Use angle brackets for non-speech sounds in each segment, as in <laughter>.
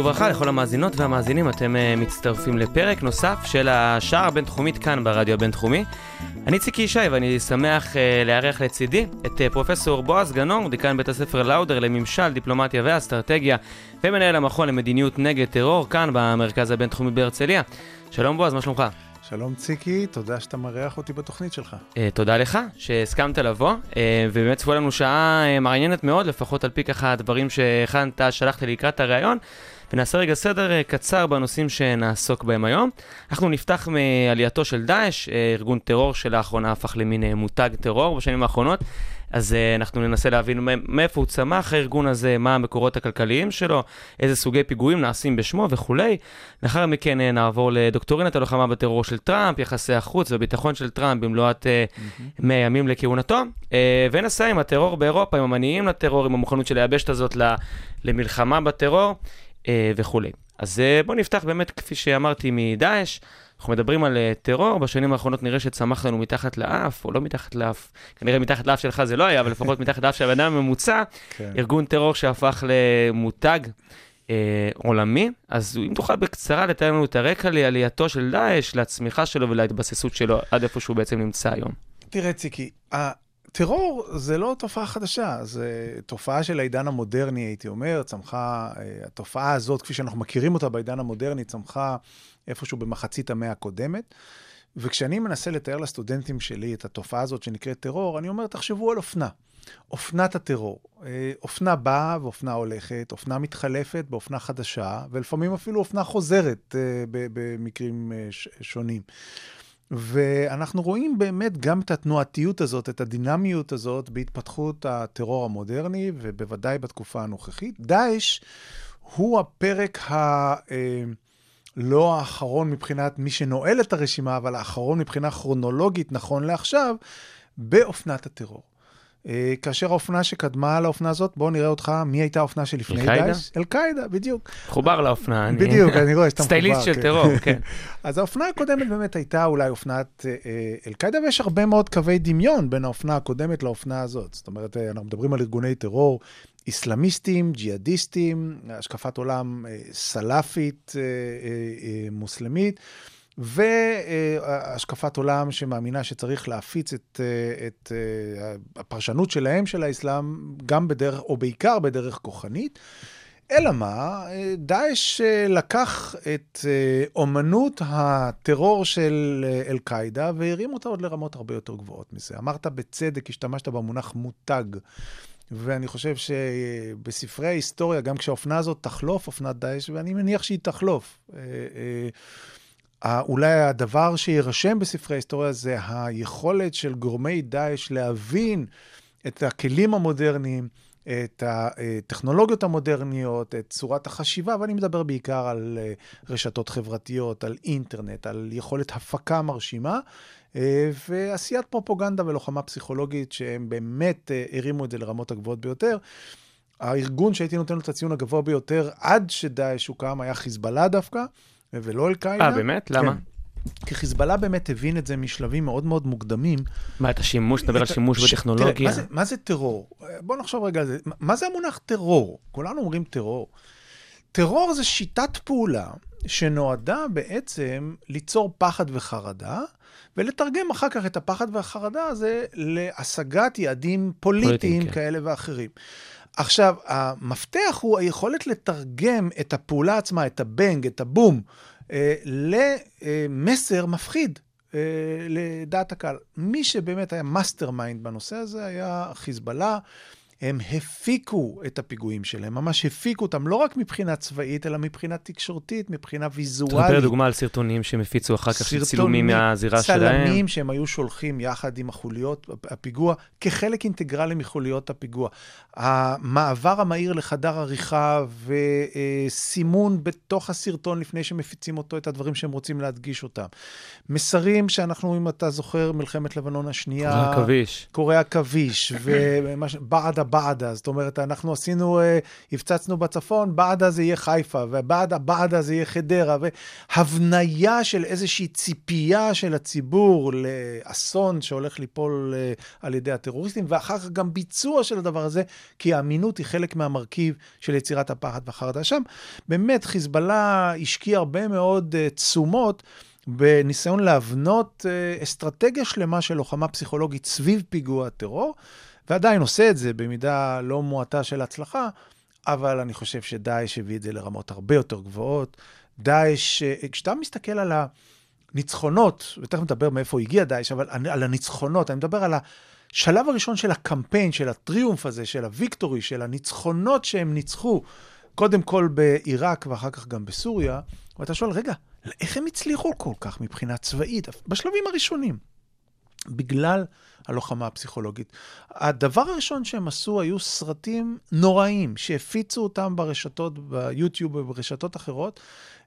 וברכה לכל המאזינות והמאזינים, אתם uh, מצטרפים לפרק נוסף של השער הבינתחומית כאן ברדיו הבינתחומי. אני ציקי ישי ואני שמח uh, לארח לצידי את uh, פרופסור בועז גנור, דיקן בית הספר לאודר לממשל, דיפלומטיה ואסטרטגיה, ומנהל המכון למדיניות נגד טרור כאן במרכז הבינתחומי בהרצליה. שלום בועז, מה שלומך? שלום ציקי, תודה שאתה מארח אותי בתוכנית שלך. Uh, תודה לך שהסכמת לבוא, uh, ובאמת צפו לנו שעה uh, מעניינת מאוד, לפחות על פי ככה הדברים שהכנת, שלחת לי לקראת הראיון, ונעשה רגע סדר uh, קצר בנושאים שנעסוק בהם היום. אנחנו נפתח מעלייתו של דאעש, uh, ארגון טרור שלאחרונה הפך למין uh, מותג טרור בשנים האחרונות. אז uh, אנחנו ננסה להבין מאיפה הוא צמח הארגון הזה, מה המקורות הכלכליים שלו, איזה סוגי פיגועים נעשים בשמו וכולי. לאחר מכן uh, נעבור לדוקטורינת הלוחמה בטרור של טראמפ, יחסי החוץ והביטחון של טראמפ במלואת uh, 100 ימים לכהונתו, uh, ונסיים עם הטרור באירופה, עם המניעים לטרור, עם המוכנות של היבשת הזאת למלחמה בטרור וכולי. אז uh, בואו נפתח באמת, כפי שאמרתי, מדאעש. אנחנו מדברים על uh, טרור, בשנים האחרונות נראה שצמח לנו מתחת לאף, או לא מתחת לאף, כנראה מתחת לאף שלך זה לא היה, אבל לפחות מתחת לאף של הבן אדם הממוצע, כן. ארגון טרור שהפך למותג uh, עולמי. אז אם תוכל בקצרה לתאר לנו את הרקע לעלייתו של דאעש, לצמיחה שלו ולהתבססות שלו עד איפה שהוא בעצם נמצא היום. תראה ציקי, הטרור זה לא תופעה חדשה, זה תופעה של העידן המודרני, הייתי אומר, צמחה, אה, התופעה הזאת, כפי שאנחנו מכירים אותה בעידן המודרני, צמחה איפשהו במחצית המאה הקודמת. וכשאני מנסה לתאר לסטודנטים שלי את התופעה הזאת שנקראת טרור, אני אומר, תחשבו על אופנה. אופנת הטרור. אה, אופנה באה ואופנה הולכת, אופנה מתחלפת באופנה חדשה, ולפעמים אפילו אופנה חוזרת אה, במקרים אה, שונים. ואנחנו רואים באמת גם את התנועתיות הזאת, את הדינמיות הזאת בהתפתחות הטרור המודרני, ובוודאי בתקופה הנוכחית. דאעש הוא הפרק ה... לא האחרון מבחינת מי שנועל את הרשימה, אבל האחרון מבחינה כרונולוגית, נכון לעכשיו, באופנת הטרור. אה, כאשר האופנה שקדמה לאופנה הזאת, בואו נראה אותך, מי הייתה האופנה שלפני דאעש? אל-קאידה, בדיוק. מחובר לאופנה. בדיוק, אני רואה שאתה מחובר. סטייליסט של כן. טרור, כן. <laughs> אז האופנה הקודמת באמת הייתה אולי אופנת אה, אה, אל-קאידה, ויש הרבה מאוד קווי דמיון בין האופנה הקודמת לאופנה הזאת. זאת אומרת, אנחנו מדברים על ארגוני טרור איסלאמיסטים, ג'יהאדיסטים, השקפת עולם סלאפית, מוסלמית. והשקפת עולם שמאמינה שצריך להפיץ את, את הפרשנות שלהם של האסלאם, גם בדרך, או בעיקר בדרך כוחנית. אלא מה, דאעש לקח את אומנות הטרור של אל-קאעידה והרים אותה עוד לרמות הרבה יותר גבוהות מזה. אמרת בצדק, השתמשת במונח מותג. ואני חושב שבספרי ההיסטוריה, גם כשהאופנה הזאת תחלוף, אופנת דאעש, ואני מניח שהיא תחלוף. אולי הדבר שיירשם בספרי ההיסטוריה זה היכולת של גורמי דאעש להבין את הכלים המודרניים, את הטכנולוגיות המודרניות, את צורת החשיבה, ואני מדבר בעיקר על רשתות חברתיות, על אינטרנט, על יכולת הפקה מרשימה, ועשיית פרופוגנדה ולוחמה פסיכולוגית, שהם באמת הרימו את זה לרמות הגבוהות ביותר. הארגון שהייתי נותן לו את הציון הגבוה ביותר עד שדאעש הוקם היה חיזבאללה דווקא. ולא אל-קאעידה. אה, באמת? למה? כן. כי חיזבאללה באמת הבין את זה משלבים מאוד מאוד מוקדמים. מה, את השימוש, נדבר על שימוש בטכנולוגיה? תראה, מה זה, מה זה טרור? בוא נחשוב רגע על זה. מה זה המונח טרור? כולנו אומרים טרור. טרור זה שיטת פעולה שנועדה בעצם ליצור פחד וחרדה, ולתרגם אחר כך את הפחד והחרדה הזה להשגת יעדים פוליטיים כן. כאלה ואחרים. עכשיו, המפתח הוא היכולת לתרגם את הפעולה עצמה, את ה bang, את הבום, אה, למסר מפחיד אה, לדעת הקהל. מי שבאמת היה mastermind בנושא הזה היה חיזבאללה. הם הפיקו את הפיגועים שלהם, ממש הפיקו אותם, לא רק מבחינה צבאית, אלא מבחינה תקשורתית, מבחינה ויזואלית. תספר דוגמה על סרטונים שהם הפיצו אחר כך, צילומים מהזירה שלהם. צלמים שהם היו שולחים יחד עם החוליות, הפיגוע, כחלק אינטגרלי מחוליות הפיגוע. המעבר המהיר לחדר עריכה וסימון בתוך הסרטון לפני שמפיצים אותו, את הדברים שהם רוצים להדגיש אותם. מסרים שאנחנו, אם אתה זוכר, מלחמת לבנון השנייה... קורי עכביש. קורי עכביש, ובעדה בעדה, זאת אומרת, אנחנו עשינו, אה, הפצצנו בצפון, בעדה זה יהיה חיפה, ובעדה בעדה זה יהיה חדרה, והבניה של איזושהי ציפייה של הציבור לאסון שהולך ליפול אה, על ידי הטרוריסטים, ואחר כך גם ביצוע של הדבר הזה, כי האמינות היא חלק מהמרכיב של יצירת הפחד והחרדה. שם באמת חיזבאללה השקיע הרבה מאוד אה, תשומות. בניסיון להבנות אסטרטגיה שלמה של לוחמה פסיכולוגית סביב פיגוע הטרור, ועדיין עושה את זה במידה לא מועטה של הצלחה, אבל אני חושב שדאעש הביא את זה לרמות הרבה יותר גבוהות. דאעש, כשאתה מסתכל על הניצחונות, ותכף נדבר מאיפה הגיע דאעש, אבל על הניצחונות, אני מדבר על השלב הראשון של הקמפיין, של הטריומף הזה, של הוויקטורי, של הניצחונות שהם ניצחו, קודם כל בעיראק ואחר כך גם בסוריה, ואתה שואל, רגע, איך הם הצליחו כל כך מבחינה צבאית, בשלבים הראשונים? בגלל הלוחמה הפסיכולוגית. הדבר הראשון שהם עשו היו סרטים נוראים, שהפיצו אותם ברשתות, ביוטיוב וברשתות אחרות.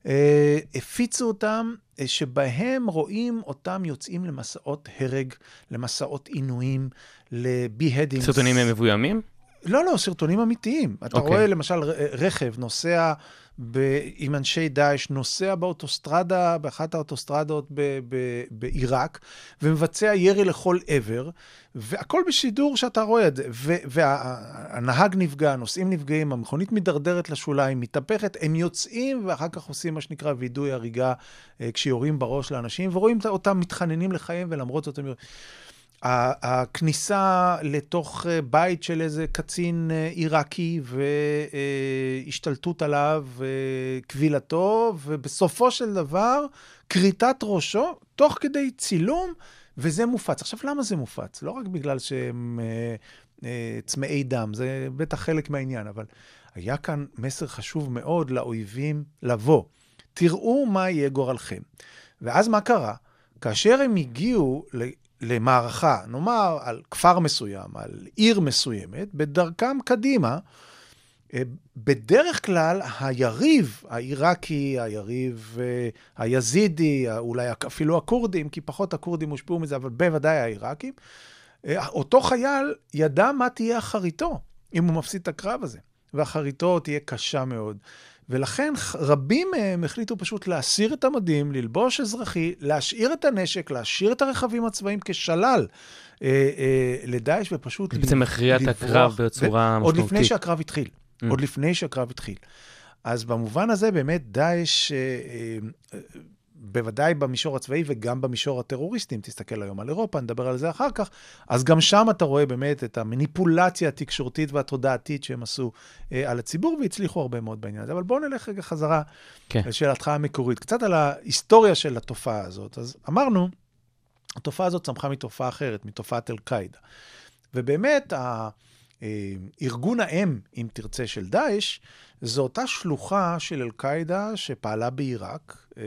אה, הפיצו אותם, אה, שבהם רואים אותם יוצאים למסעות הרג, למסעות עינויים, לבי-הדינגס. סרטונים מבוימים? לא, לא, סרטונים אמיתיים. אתה okay. אוקיי. רואה למשל רכב נוסע ב, עם אנשי דאעש, נוסע באוטוסטרדה, באחת האוטוסטרדות בעיראק, ומבצע ירי לכל עבר, והכל בשידור שאתה רואה את זה. והנהג נפגע, הנוסעים נפגעים, המכונית מידרדרת לשוליים, מתהפכת, הם יוצאים ואחר כך עושים מה שנקרא וידוי הריגה, אה, כשיורים בראש לאנשים, ורואים אותם מתחננים לחיים, ולמרות זאת הם יורים. הכניסה לתוך אה, בית של איזה קצין אה, עיראקי והשתלטות עליו, כבילתו, ובסופו של דבר, כריתת ראשו, תוך כדי צילום, וזה מופץ. עכשיו, למה זה מופץ? לא רק בגלל שהם אה, צמאי דם, זה בטח חלק מהעניין, אבל היה כאן מסר חשוב מאוד לאויבים לבוא. תראו מה יהיה גורלכם. ואז מה קרה? כאשר הם הגיעו למערכה, נאמר על כפר מסוים, על עיר מסוימת, בדרכם קדימה, אה, בדרך כלל היריב העיראקי, היריב אה, היזידי, אולי אפילו הכורדים, כי פחות הכורדים הושפעו מזה, אבל בוודאי העיראקים, אה, אותו חייל ידע מה תהיה אחריתו אם הוא מפסיד את הקרב הזה, ואחריתו תהיה קשה מאוד. ולכן רבים מהם החליטו פשוט להסיר את המדים, ללבוש אזרחי, להשאיר את הנשק, להשאיר את הרכבים הצבאיים כשלל אה, אה, לדאעש, ופשוט לברוח. בעצם הכריע את הקרב בצורה משמעותית. עוד לפני שהקרב התחיל. Mm. עוד לפני שהקרב התחיל. אז במובן הזה, באמת, דאעש... אה, אה, בוודאי במישור הצבאי וגם במישור הטרוריסטי, אם תסתכל היום על אירופה, נדבר על זה אחר כך, אז גם שם אתה רואה באמת את המניפולציה התקשורתית והתודעתית שהם עשו אה, על הציבור, והצליחו הרבה מאוד בעניין הזה. אבל בואו נלך רגע חזרה כן. לשאלתך המקורית, קצת על ההיסטוריה של התופעה הזאת. אז אמרנו, התופעה הזאת צמחה מתופעה אחרת, מתופעת אל-קאעידה. ובאמת. אה, ארגון האם, אם תרצה, של דאעש, זו אותה שלוחה של אל-קאעידה שפעלה בעיראק, אה,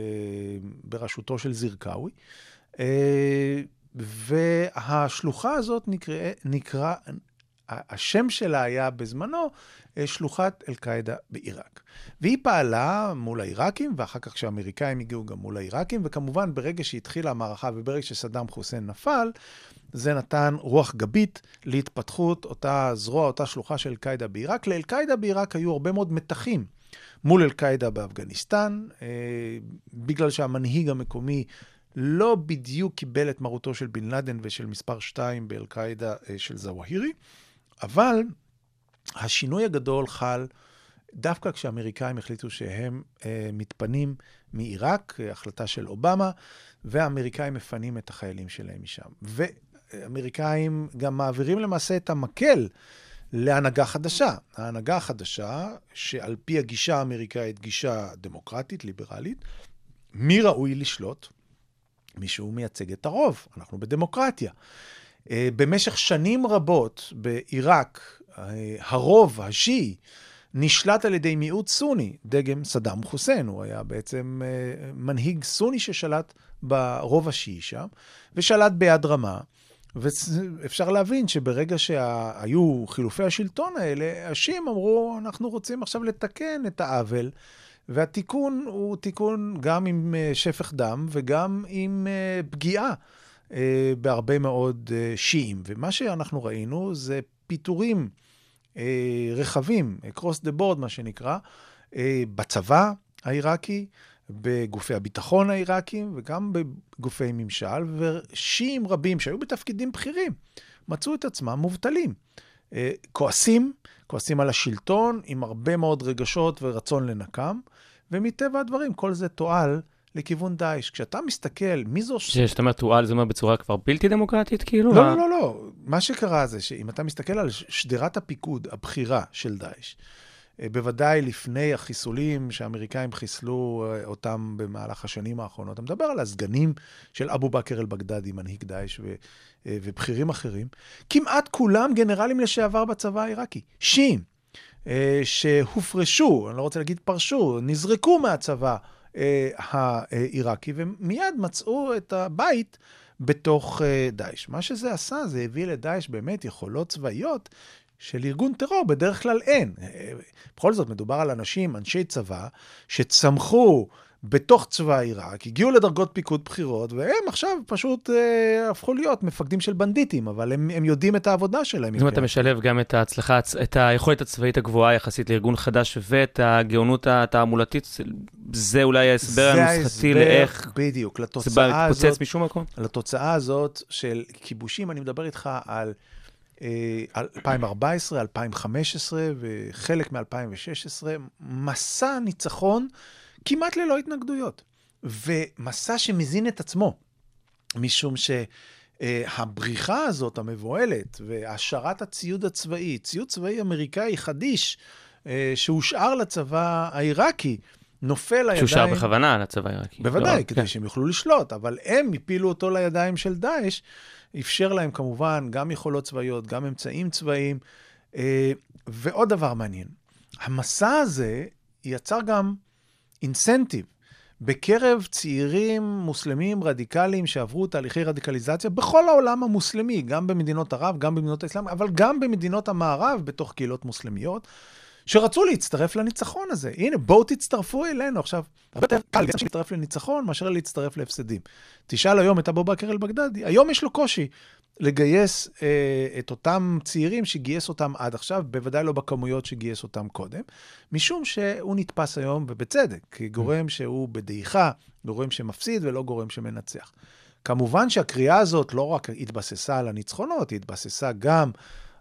בראשותו של זירקאווי. אה, והשלוחה הזאת נקרא, נקרא, השם שלה היה בזמנו שלוחת אל-קאעידה בעיראק. והיא פעלה מול העיראקים, ואחר כך כשהאמריקאים הגיעו גם מול העיראקים, וכמובן ברגע שהתחילה המערכה וברגע שסדאם חוסיין נפל, זה נתן רוח גבית להתפתחות אותה זרוע, אותה שלוחה של אל-קאעידה בעיראק. לאל-קאעידה בעיראק היו הרבה מאוד מתחים מול אל-קאעידה באפגניסטן, אה, בגלל שהמנהיג המקומי לא בדיוק קיבל את מרותו של בן לאדן ושל מספר 2 באל-קאעידה אה, של זוואהירי, אבל השינוי הגדול חל דווקא כשהאמריקאים החליטו שהם אה, מתפנים מעיראק, החלטה של אובמה, והאמריקאים מפנים את החיילים שלהם משם. האמריקאים גם מעבירים למעשה את המקל להנהגה חדשה. ההנהגה החדשה, שעל פי הגישה האמריקאית, גישה דמוקרטית, ליברלית, מי ראוי לשלוט? מי שהוא מייצג את הרוב. אנחנו בדמוקרטיה. אה, במשך שנים רבות בעיראק, אה, הרוב השיעי נשלט על ידי מיעוט סוני, דגם סדאם חוסיין, הוא היה בעצם אה, מנהיג סוני ששלט ברוב השיעי שם, ושלט ביד רמה. ואפשר להבין שברגע שהיו חילופי השלטון האלה, השיעים אמרו, אנחנו רוצים עכשיו לתקן את העוול, והתיקון הוא תיקון גם עם אה, שפך דם וגם עם אה, פגיעה אה, בהרבה מאוד שיעים. ומה שאנחנו ראינו זה פיטורים רחבים, across the board, מה שנקרא, בצבא העיראקי, בגופי הביטחון העיראקים וגם בגופי ממשל, ושיעים רבים שהיו בתפקידים בכירים מצאו את עצמם מובטלים. כועסים, כועסים על השלטון, עם הרבה מאוד רגשות ורצון לנקם, ומטבע הדברים כל זה תועל לכיוון דאעש. כשאתה מסתכל, מי זו... כשאתה אומר תועל, זה אומר בצורה כבר בלתי דמוקרטית, כאילו? לא, לא, לא, לא. מה שקרה זה שאם אתה מסתכל על שדרת הפיקוד הבכירה של דאעש, אה, בוודאי לפני החיסולים שהאמריקאים חיסלו אה, אותם במהלך השנים האחרונות. אתה מדבר על הסגנים של אבו בכר אל-בגדדי, מנהיג דאעש, ו, אה, ובכירים אחרים. כמעט כולם גנרלים לשעבר בצבא העיראקי. שיעים. אה, שהופרשו, אני לא רוצה להגיד פרשו, נזרקו מהצבא אה, העיראקי, ומיד מצאו את הבית בתוך אה, דאעש. מה שזה עשה, זה הביא לדאעש באמת יכולות צבאיות של ארגון טרור, בדרך כלל אין. בכל זאת, מדובר על אנשים, אנשי צבא, שצמחו בתוך צבא עיראק, הגיעו לדרגות פיקוד בכירות, והם עכשיו פשוט אה, הפכו להיות מפקדים של בנדיטים, אבל הם, הם יודעים את העבודה שלהם. אם אתה משלב גם את ההצלחה, את היכולת הצבאית הגבוהה יחסית לארגון חדש, ואת הגאונות התעמולתית, זה אולי ההסבר הנוסחתי לאיך... בדיוק, לתוצאה הזאת... זה בא להתפוצץ משום מקום? לתוצאה הזאת של כיבושים, אני מדבר איתך על... 2014, אה, 2015 וחלק מ-2016, מסע ניצחון כמעט ללא התנגדויות. ומסע שמזין את עצמו, משום שהבריחה הזאת המבוהלת והשארת הציוד הצבאי, ציוד צבאי אמריקאי חדיש אה, שהושאר לצבא העיראקי, נופל לידיים... שהושאר בכוונה לצבא העיראקי. בוודאי, לא, כדי כן. שהם יוכלו לשלוט, אבל הם הפילו אותו לידיים של דאעש, אפשר להם כמובן גם יכולות צבאיות, גם אמצעים צבאיים. אה, ועוד דבר מעניין, המסע הזה יצר גם אינסנטיב בקרב צעירים מוסלמים רדיקליים שעברו תהליכי רדיקליזציה בכל העולם המוסלמי, גם במדינות ערב, גם במדינות האסלאם, אבל גם במדינות המערב, בתוך קהילות מוסלמיות, שרצו להצטרף לניצחון הזה. הנה, בואו תצטרפו אלינו. עכשיו, הרבה יותר קל להצטרף לניצחון מאשר להצטרף להפסדים. תשאל היום את אבו בכר אל-בגדדי, היום יש לו קושי לגייס אה, את אותם צעירים שגייס אותם עד עכשיו, בוודאי לא בכמויות שגייס אותם קודם, משום שהוא נתפס היום, ובצדק, כגורם שהוא בדעיכה, גורם שמפסיד ולא גורם שמנצח. כמובן שהקריאה הזאת לא רק התבססה על הניצחונות, היא התבססה גם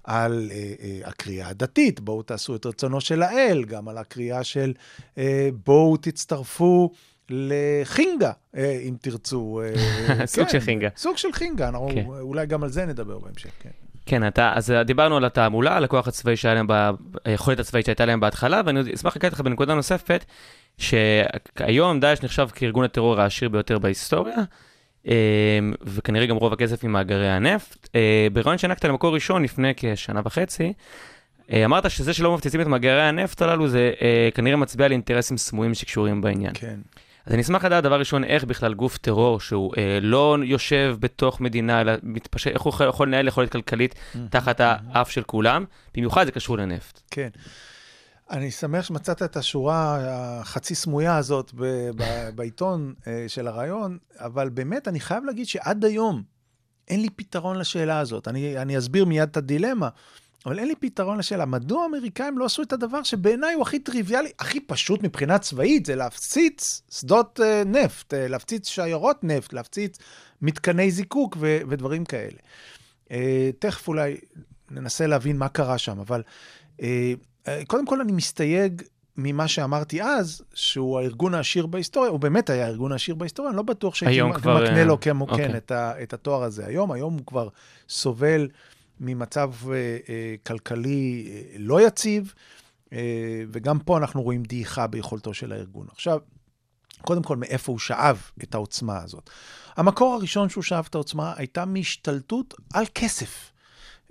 על אה, אה, הקריאה הדתית, בואו תעשו את רצונו של האל, גם על הקריאה של אה, בואו תצטרפו לחינגה, אה, אם תרצו. אה, <laughs> סוג כן, של חינגה. סוג של חינגה, אנחנו כן. אולי גם על זה נדבר בהמשך, כן. כן, אתה, אז דיברנו על התעמולה, על הכוח הצבאי שהיה להם, היכולת הצבאית שהייתה להם בהתחלה, ואני אשמח לקראת לך בנקודה נוספת, שהיום דאעש נחשב כארגון הטרור העשיר ביותר בהיסטוריה, אה, וכנראה גם רוב הכסף ממאגרי הנפט. ברעיון שהענקת למקור ראשון לפני כשנה וחצי, אמרת שזה שלא מפציצים את מאגרי הנפט הללו, זה כנראה מצביע על אינטרסים סמויים שקשורים בעניין. כן. אז אני אשמח לדעת, דבר ראשון, איך בכלל גוף טרור שהוא אה, לא יושב בתוך מדינה, אלא מתפשט, איך הוא יכול לנהל יכולת כלכלית. תחת האף של כולם, במיוחד זה קשור לנפט. כן. אני שמח שמצאת את השורה החצי סמויה הזאת ב- ב- בעיתון אה, של הרעיון, אבל באמת, אני חייב להגיד שעד היום אין לי פתרון לשאלה הזאת. אני, אני אסביר מיד את הדילמה. אבל אין לי פתרון לשאלה, מדוע האמריקאים לא עשו את הדבר שבעיניי הוא הכי טריוויאלי, הכי פשוט מבחינה צבאית, זה להפציץ שדות uh, נפט, uh, להפציץ שיירות נפט, להפציץ מתקני זיקוק ו- ודברים כאלה. תכף אולי ננסה להבין מה קרה שם, אבל uh, קודם כל אני מסתייג ממה שאמרתי אז, שהוא הארגון העשיר בהיסטוריה, הוא באמת היה הארגון העשיר בהיסטוריה, אני לא בטוח שהייתי מקנה לו כמו okay. כן. את, ה, את התואר הזה היום, היום הוא כבר סובל ממצב uh, uh, כלכלי uh, לא יציב, uh, וגם פה אנחנו רואים דעיכה ביכולתו של הארגון. עכשיו, קודם כל, מאיפה הוא שאב את העוצמה הזאת? המקור הראשון שהוא שאב את העוצמה הייתה מהשתלטות על כסף.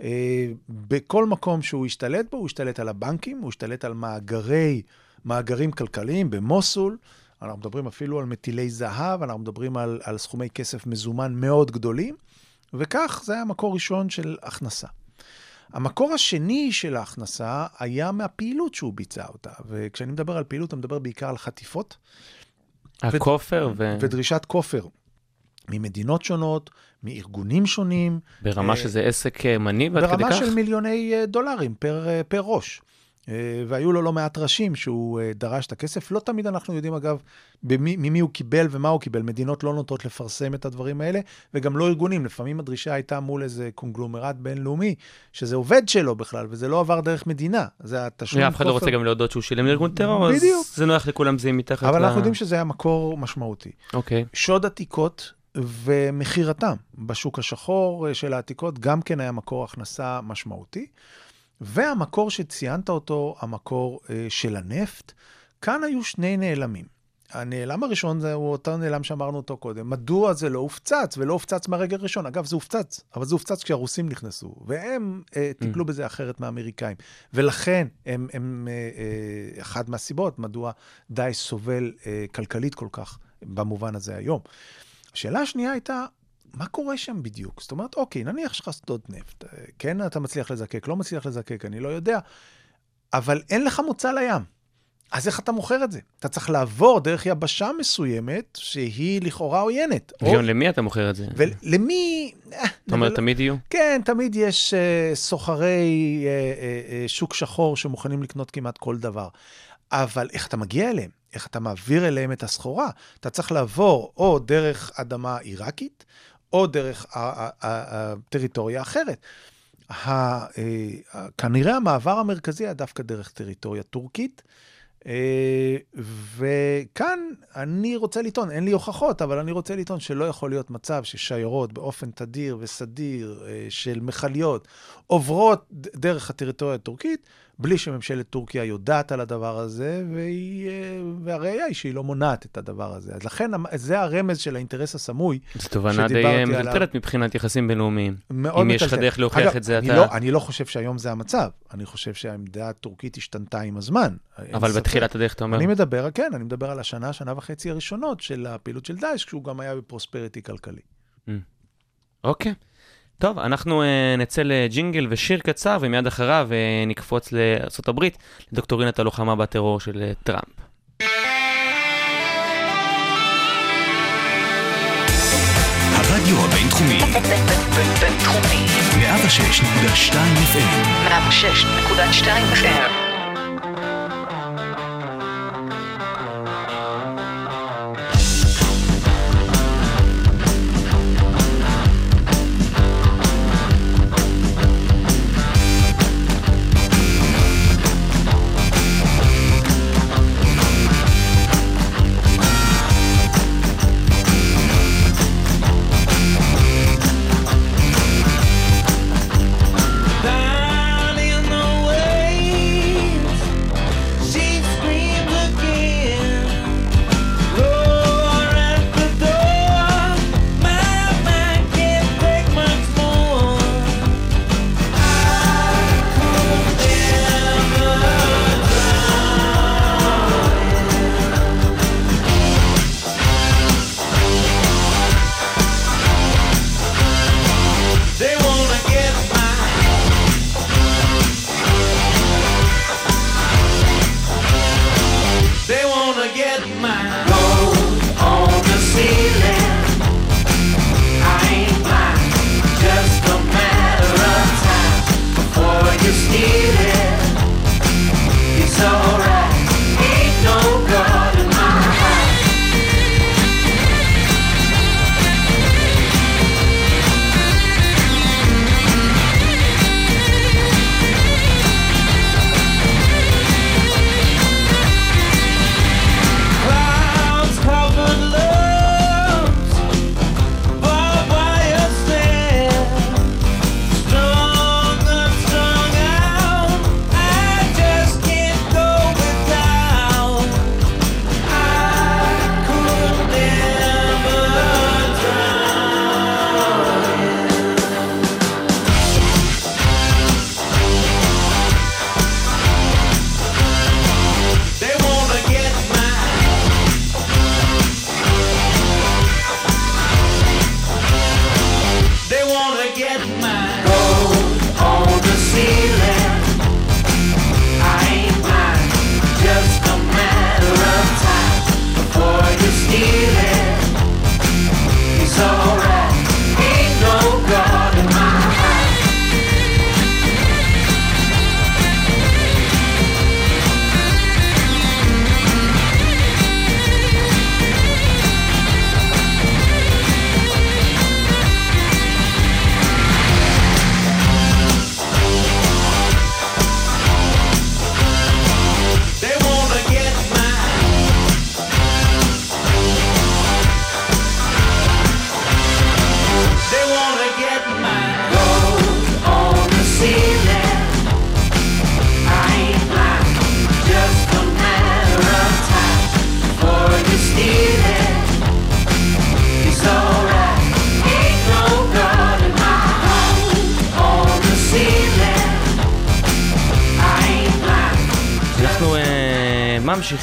אה, בכל מקום שהוא השתלט בו, הוא השתלט על הבנקים, הוא השתלט על מאגרי, מאגרים כלכליים במוסול. אנחנו מדברים אפילו על מטילי זהב, אנחנו מדברים על, על סכומי כסף מזומן מאוד גדולים, וכך זה היה מקור ראשון של הכנסה. המקור השני של ההכנסה היה מהפעילות שהוא ביצע אותה, וכשאני מדבר על פעילות, אני מדבר בעיקר על חטיפות. הכופר ו... ודרישת כופר ממדינות שונות, מארגונים שונים. ברמה אה, שזה עסק אה, מניב עד כדי כך? ברמה של מיליוני אה, דולרים פר, פר ראש. אה, והיו לו לא מעט ראשים שהוא אה, דרש את הכסף. לא תמיד אנחנו יודעים, אגב, במי, ממי הוא קיבל ומה הוא קיבל. מדינות לא נוטות לפרסם את הדברים האלה, וגם לא ארגונים. לפעמים הדרישה הייתה מול איזה קונגלומרט בינלאומי, שזה עובד שלו בכלל, וזה לא עבר דרך מדינה. זה התשלום אף אחד לא רוצה גם להודות שהוא שילם לארגון טרור, אז. זה נוח לכולם זה מתחת ל... אבל אנחנו יודעים שזה היה מקור משמעותי. אוקיי. שוד עתיקות ומכירתם בשוק השחור אה, של העתיקות גם כן היה מקור הכנסה משמעותי. והמקור שציינת אותו, המקור אה, של הנפט, כאן היו שני נעלמים. הנעלם הראשון זה הוא אותו נעלם שאמרנו אותו קודם. מדוע זה לא הופצץ, ולא הופצץ מהרגע הראשון? אגב, זה הופצץ, אבל זה הופצץ כשהרוסים נכנסו, והם אה, טיפלו בזה אחרת מהאמריקאים. ולכן, הם, הם אה, אה, אחת מהסיבות מדוע דאעש סובל אה, כלכלית כל כך, במובן הזה היום. השאלה השנייה הייתה, מה קורה שם בדיוק? זאת אומרת, אוקיי, נניח שיש לך שדות נפט, אה, כן אתה מצליח לזקק, לא מצליח לזקק, אני לא יודע, אבל אין לך מוצא לים. אז איך אתה מוכר את זה? אתה צריך לעבור דרך יבשה מסוימת שהיא לכאורה עוינת. או- וגם למי אתה מוכר את זה? ולמי... אה, אתה אומר, אבל- תמיד יהיו? כן, תמיד יש אה, סוחרי אה, אה, אה, שוק שחור שמוכנים לקנות כמעט כל דבר. אבל איך אתה מגיע אליהם? איך אתה מעביר אליהם את הסחורה? אתה צריך לעבור או דרך אדמה עיראקית, או דרך הטריטוריה האחרת. אה, כנראה המעבר המרכזי היה דווקא דרך טריטוריה טורקית. אה, וכאן אני רוצה לטעון, אין לי הוכחות, אבל אני רוצה לטעון שלא יכול להיות מצב ששיירות באופן תדיר וסדיר אה, של מכליות עוברות דרך הטריטוריה הטורקית, בלי שממשלת טורקיה יודעת על הדבר הזה, והיא, אה, והראיה היא שהיא לא מונעת את הדבר הזה. אז לכן זה הרמז של האינטרס הסמוי. זו תובנה די. מטלטלת מבחינת יחסים בינלאומיים. מאוד אם יש לך. דרך להוכיח אגב, את זה, אני אתה... לא, אני לא חושב שהיום זה המצב. אני חושב שהעמדה הטורקית השתנתה עם הזמן. אבל. בתחילת הדרך אתה אומר, אני מדבר, כן, אני מדבר על השנה, שנה וחצי הראשונות של הפעילות של דאעש, כשהוא גם היה בפרוספריטי כלכלי. אוקיי. טוב, אנחנו uh, נצא לג'ינגל ושיר קצר, ומיד אחריו uh, נקפוץ לארה"ב, לדוקטורינת הלוחמה בטרור של uh, טראמפ. הרדיו הבינתחומי, בינתחומי. 106.2 FM, 106.2 FM.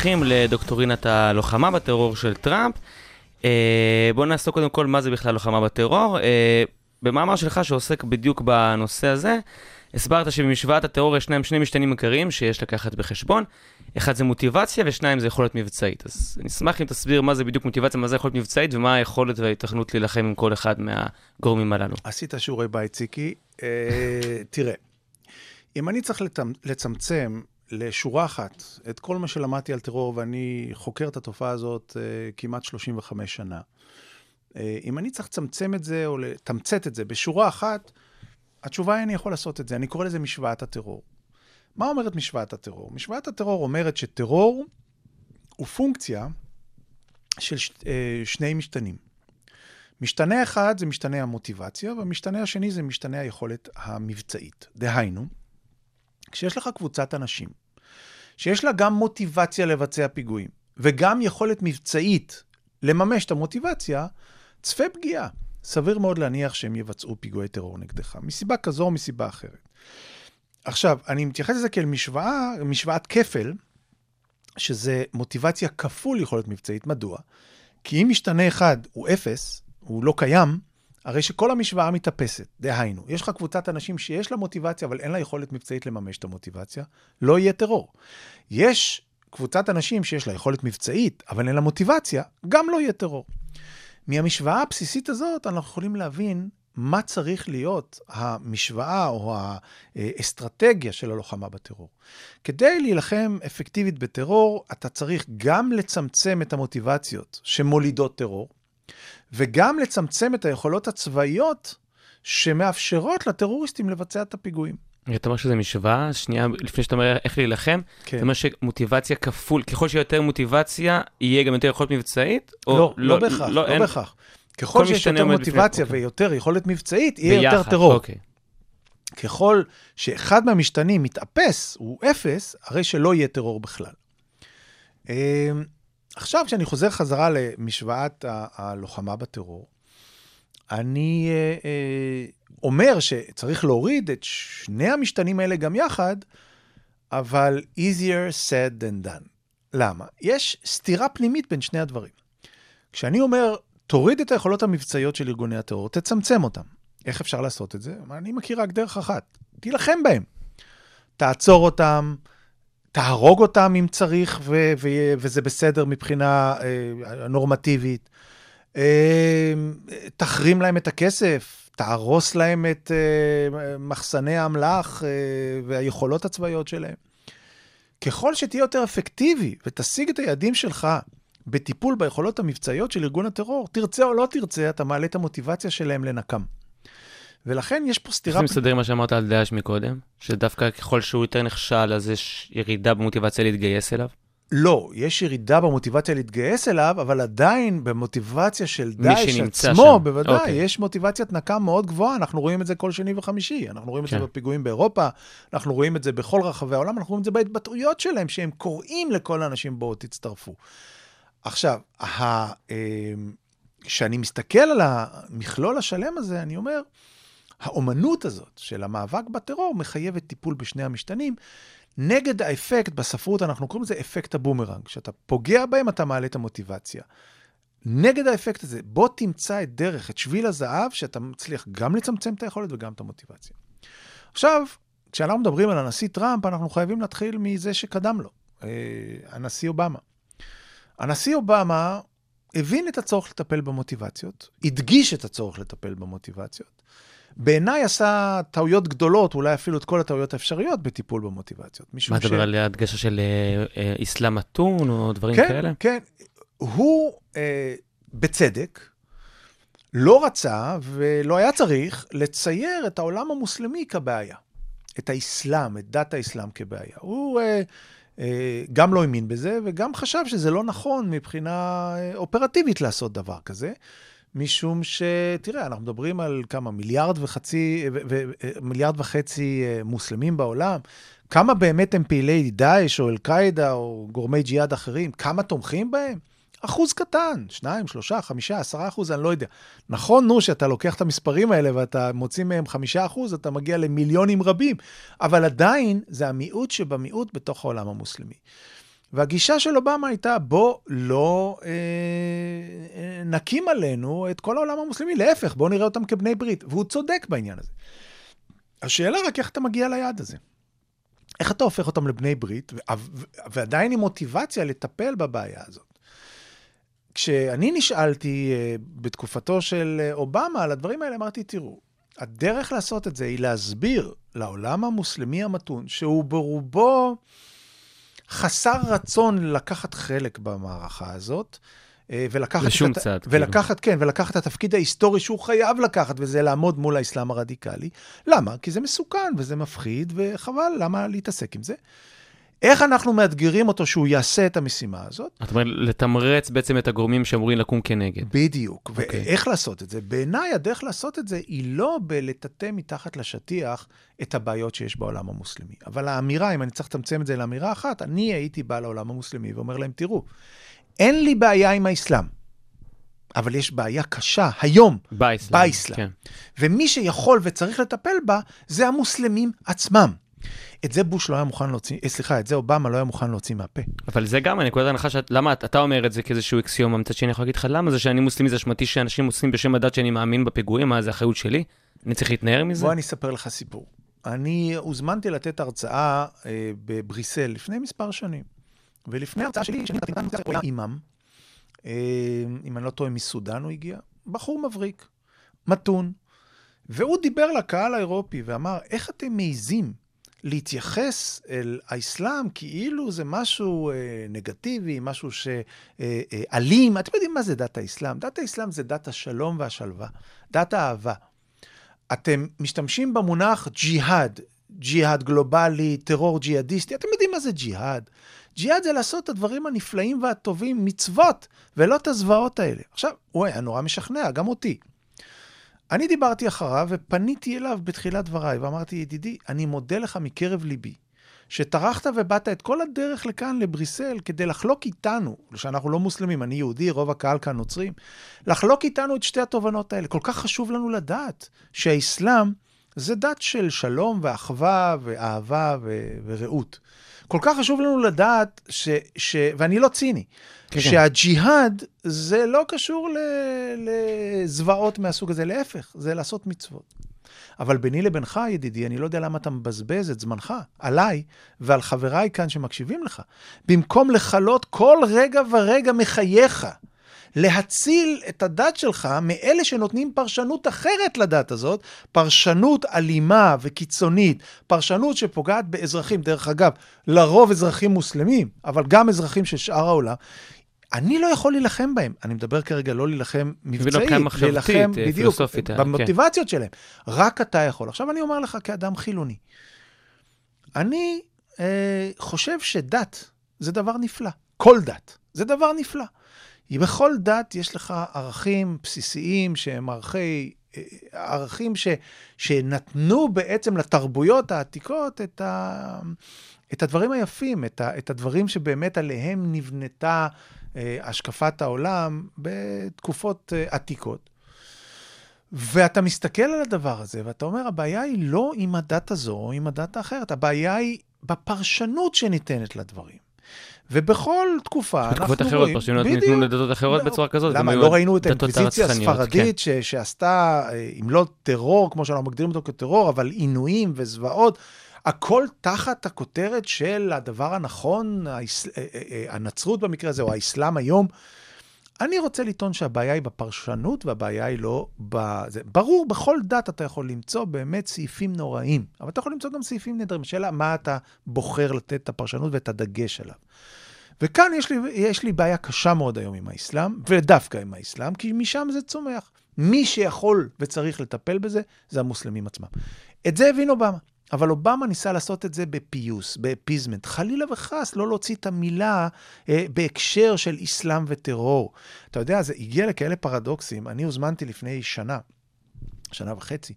ממשיכים לדוקטורינת הלוחמה בטרור של טראמפ. אה, בואו נעסוק קודם כל מה זה בכלל לוחמה בטרור. אה, במאמר שלך שעוסק בדיוק בנושא הזה, הסברת שבמשוואת הטרור יש שני משתנים עיקריים שיש לקחת בחשבון. אחד זה מוטיבציה ושניים זה יכולת מבצעית. אז אני אשמח אם תסביר מה זה בדיוק מוטיבציה, מה זה יכולת מבצעית ומה היכולת וההתכנות להילחם עם כל אחד מהגורמים הללו. עשית שיעורי בית, ציקי. אה, תראה, אם אני צריך לצמצ... לצמצם לשורה אחת את כל מה שלמדתי על טרור, ואני חוקר את התופעה הזאת אה, כמעט 35 שנה, אה, אם אני צריך לצמצם את זה או לתמצת את זה בשורה אחת, התשובה היא אני יכול לעשות את זה. אני קורא לזה משוואת הטרור. מה אומרת משוואת הטרור? משוואת הטרור אומרת שטרור הוא פונקציה של ש... אה, שני משתנים. משתנה אחד זה משתנה המוטיבציה, והמשתנה השני זה משתנה היכולת המבצעית. דהיינו, כשיש לך קבוצת אנשים שיש לה גם מוטיבציה לבצע פיגועים וגם יכולת מבצעית לממש את המוטיבציה, צפה פגיעה. סביר מאוד להניח שהם יבצעו פיגועי טרור נגדך, מסיבה כזו או מסיבה אחרת. עכשיו, אני מתייחס לזה כאל משוואה, משוואת כפל, שזה מוטיבציה כפול יכולת מבצעית. מדוע? כי אם משתנה אחד הוא אפס, הוא לא קיים, הרי שכל המשוואה מתאפסת. דהיינו, יש לך קבוצת אנשים שיש לה מוטיבציה, אבל אין לה יכולת מבצעית לממש את המוטיבציה, לא יהיה טרור. יש קבוצת אנשים שיש לה יכולת מבצעית, אבל אין לה מוטיבציה, גם לא יהיה טרור. מהמשוואה הבסיסית הזאת אנחנו יכולים להבין מה צריך להיות המשוואה או האסטרטגיה של הלוחמה בטרור. כדי להילחם אפקטיבית בטרור, אתה צריך גם לצמצם את המוטיבציות שמולידות טרור, וגם לצמצם את היכולות הצבאיות שמאפשרות לטרוריסטים לבצע את הפיגועים. אתה אומר שזה משוואה, שנייה לפני שאתה אומר איך להילחם, כן. אתה אומר שמוטיבציה כפול, ככל שיהיה יותר מוטיבציה, יהיה גם יותר יכולת מבצעית? לא, לא, לא בהכרח, לא, אין- בהכרח. ככל שיש יותר עומד בפני- מוטיבציה אוקיי. ויותר יכולת מבצעית, יהיה יותר ביחד, טרור. אוקיי. ככל שאחד מהמשתנים מתאפס, הוא אפס, הרי שלא יהיה טרור בכלל. עכשיו, כשאני חוזר חזרה למשוואת ה- הלוחמה בטרור, אני אה, אה, אומר שצריך להוריד את שני המשתנים האלה גם יחד, אבל easier said than done. למה? יש סתירה פנימית בין שני הדברים. כשאני אומר, תוריד את היכולות המבצעיות של ארגוני הטרור, תצמצם אותם. איך אפשר לעשות את זה? אני מכיר רק דרך אחת, תילחם בהם. תעצור אותם, תהרוג אותם אם צריך, ו- ו- וזה בסדר מבחינה אה, נורמטיבית. אה, תחרים להם את הכסף, תהרוס להם את אה, מחסני האמל"ח אה, והיכולות הצבאיות שלהם. ככל שתהיה יותר אפקטיבי ותשיג את היעדים שלך בטיפול ביכולות המבצעיות של ארגון הטרור, תרצה או לא תרצה, אתה מעלה את המוטיבציה שלהם לנקם. ולכן יש פה איך סתירה... זה מסתדר עם מה שאמרת על דאעש מקודם? שדווקא ככל שהוא יותר נכשל, אז יש ירידה במוטיבציה להתגייס אליו? לא, יש ירידה במוטיבציה להתגייס אליו, אבל עדיין במוטיבציה של דאעש עצמו, שם. בוודאי, אוקיי. יש מוטיבציית נקם מאוד גבוהה, אנחנו רואים את זה כל שני וחמישי, אנחנו רואים את כן. זה בפיגועים באירופה, אנחנו רואים את זה בכל רחבי העולם, אנחנו רואים את זה בהתבטאויות שלהם, שהם קוראים לכל האנשים, בואו תצטרפו. עכשיו, אה, כשאני מסתכל על המכלול השלם הזה, אני אומר, האומנות הזאת של המאבק בטרור מחייבת טיפול בשני המשתנים. נגד האפקט, בספרות אנחנו קוראים לזה אפקט הבומרנג. כשאתה פוגע בהם, אתה מעלה את המוטיבציה. נגד האפקט הזה, בוא תמצא את דרך, את שביל הזהב, שאתה מצליח גם לצמצם את היכולת וגם את המוטיבציה. עכשיו, כשאנחנו מדברים על הנשיא טראמפ, אנחנו חייבים להתחיל מזה שקדם לו, אה, הנשיא אובמה. הנשיא אובמה הבין את הצורך לטפל במוטיבציות, הדגיש את הצורך לטפל במוטיבציות. בעיניי עשה טעויות גדולות, אולי אפילו את כל הטעויות האפשריות בטיפול במוטיבציות. מה אתה מדבר על הדגשה של אה, אה, אסלאם מתון או דברים כן, כאלה? כן. הוא, אה, בצדק, לא רצה ולא היה צריך לצייר את העולם המוסלמי כבעיה. את האסלאם, את דת האסלאם כבעיה. הוא אה, אה, גם לא האמין בזה וגם חשב שזה לא נכון מבחינה אה, אופרטיבית לעשות דבר כזה. משום ש... תראה, אנחנו מדברים על כמה, מיליארד וחצי, ו- ו- מיליארד וחצי אה, מוסלמים בעולם. כמה באמת הם פעילי דאעש או אל-קאעידה או גורמי ג'יהאד אחרים? כמה תומכים בהם? אחוז קטן, שניים, שלושה, חמישה, עשרה אחוז, אני לא יודע. נכון, נו, שאתה לוקח את המספרים האלה ואתה מוציא מהם חמישה אחוז, אתה מגיע למיליונים רבים, אבל עדיין זה המיעוט שבמיעוט בתוך העולם המוסלמי. והגישה של אובמה הייתה, בוא לא אה, אה, נקים עלינו את כל העולם המוסלמי, להפך, בוא נראה אותם כבני ברית. והוא צודק בעניין הזה. השאלה רק איך אתה מגיע ליעד הזה. איך אתה הופך אותם לבני ברית, ועדיין עם מוטיבציה לטפל בבעיה הזאת. כשאני נשאלתי אה, בתקופתו של אה, אובמה על הדברים האלה, אמרתי, תראו, הדרך לעשות את זה היא להסביר לעולם המוסלמי המתון, שהוא ברובו חסר רצון לקחת חלק במערכה הזאת, אה, ולקחת... בשום את, צד, כאילו. ולקחת, כן, ולקחת את התפקיד ההיסטורי שהוא חייב לקחת, וזה לעמוד מול האסלאם הרדיקלי. למה? כי זה מסוכן וזה מפחיד, וחבל, למה להתעסק עם זה? איך אנחנו מאתגרים אותו שהוא יעשה את המשימה הזאת? זאת אומרת, לתמרץ בעצם את הגורמים שאמורים לקום כנגד. בדיוק. אוקיי. ואיך לעשות את זה? בעיניי הדרך לעשות את זה היא לא בלטאטא מתחת לשטיח את הבעיות שיש בעולם המוסלמי. אבל האמירה, אם אני צריך לתמצם את זה לאמירה אחת, אני הייתי בא לעולם המוסלמי ואומר להם, תראו, אין לי בעיה עם האסלאם, אבל יש בעיה קשה היום, באסלאם. באסלאם. כן. ומי שיכול וצריך לטפל בה, זה המוסלמים עצמם. את זה בוש לא היה מוכן להוציא, אה, סליחה, את זה אובמה לא היה מוכן להוציא מהפה. אבל זה גם הנקודת ההנחה שאת, למה את- אתה אומר את זה כאיזשהו אקסיומה, מצד שני אני יכול להגיד לך, למה זה שאני מוסלמי זה אשמתי שאנשים עושים בשם הדת שאני מאמין בפיגועים, מה זה אחריות שלי? אני צריך להתנער מזה? בוא אני אספר לך סיפור. אני הוזמנתי לתת הרצאה אה, בבריסל לפני מספר שנים. ולפני ההרצאה שלי, שאני נתתי כאן, הוא היה אימאם, אה, אם אני לא טועה, מסודאן הוא הגיע, בחור מבריק, מתון. והוא דיבר לקהל האירופי ואמר, איך אתם מעיזים להתייחס אל האסלאם כאילו זה משהו אה, נגטיבי, משהו שאלים. אתם יודעים מה זה דת האסלאם? דת האסלאם זה דת השלום והשלווה, דת האהבה. אתם משתמשים במונח ג'יהאד, ג'יהאד גלובלי, טרור ג'יהאדיסטי, אתם יודעים מה זה ג'יהאד? ג'יהאד זה לעשות את הדברים הנפלאים והטובים, מצוות, ולא את הזוועות האלה. עכשיו, הוא היה נורא משכנע, גם אותי. אני דיברתי אחריו ופניתי אליו בתחילת דבריי ואמרתי, ידידי, אני מודה לך מקרב ליבי, שטרחת ובאת את כל הדרך לכאן, לבריסל, כדי לחלוק איתנו, שאנחנו לא מוסלמים, אני יהודי, רוב הקהל כאן נוצרים, לחלוק איתנו את שתי התובנות האלה. כל כך חשוב לנו לדעת שהאסלאם זה דת של שלום ואחווה ואהבה ו- ורעות. כל כך חשוב לנו לדעת, ש, ש, ואני לא ציני, כן, כן. שהג'יהאד זה לא קשור ל- לזוועות מהסוג הזה, להפך, זה לעשות מצוות. אבל ביני לבינך, ידידי, אני לא יודע למה אתה מבזבז את זמנך עליי ועל חבריי כאן שמקשיבים לך. במקום לכלות כל רגע ורגע מחייך, להציל את הדת שלך מאלה שנותנים פרשנות אחרת לדת הזאת, פרשנות אלימה וקיצונית, פרשנות שפוגעת באזרחים, דרך אגב, לרוב אזרחים מוסלמים, אבל גם אזרחים של שאר העולם. אני לא יכול להילחם בהם. אני מדבר כרגע לא להילחם מבצעית, מבחינה מחשבתית, להילחם, אה, בדיוק, אה, כן. במוטיבציות שלהם. רק אתה יכול. עכשיו אני אומר לך כאדם חילוני, אני אה, חושב שדת זה דבר נפלא. כל דת זה דבר נפלא. בכל דת יש לך ערכים בסיסיים שהם ערכי, ערכים ש, שנתנו בעצם לתרבויות העתיקות את, ה, את הדברים היפים, את, ה, את הדברים שבאמת עליהם נבנתה אה, השקפת העולם בתקופות אה, עתיקות. ואתה מסתכל על הדבר הזה, ואתה אומר, הבעיה היא לא עם הדת הזו או עם הדת האחרת, הבעיה היא בפרשנות שניתנת לדברים. ובכל תקופה אנחנו רואים... בתקופות אחרות, פרשנויות. ניתנו לדתות אחרות בצורה כזאת. למה? לא ראינו את האינקוויזיציה הספרדית ש, שעשתה, אה, אם לא טרור, כמו שאנחנו מגדירים אותו כטרור, אבל עינויים וזוועות, הכל תחת הכותרת של הדבר הנכון, אה, אה, הנצרות במקרה הזה, או האסלאם היום. אני רוצה לטעון שהבעיה היא בפרשנות והבעיה היא לא ב... זה, ברור, בכל דת אתה יכול למצוא באמת סעיפים נוראים, אבל אתה יכול למצוא גם סעיפים נהדרים. השאלה, מה אתה בוחר לתת את הפרשנות ואת הדגש עליו. וכאן יש לי, יש לי בעיה קשה מאוד היום עם האסלאם, ודווקא עם האסלאם, כי משם זה צומח. מי שיכול וצריך לטפל בזה, זה המוסלמים עצמם. את זה הבין אובמה. אבל אובמה ניסה לעשות את זה בפיוס, באפיזמנט. חלילה וחס, לא להוציא את המילה אה, בהקשר של אסלאם וטרור. אתה יודע, זה הגיע לכאלה פרדוקסים. אני הוזמנתי לפני שנה, שנה וחצי,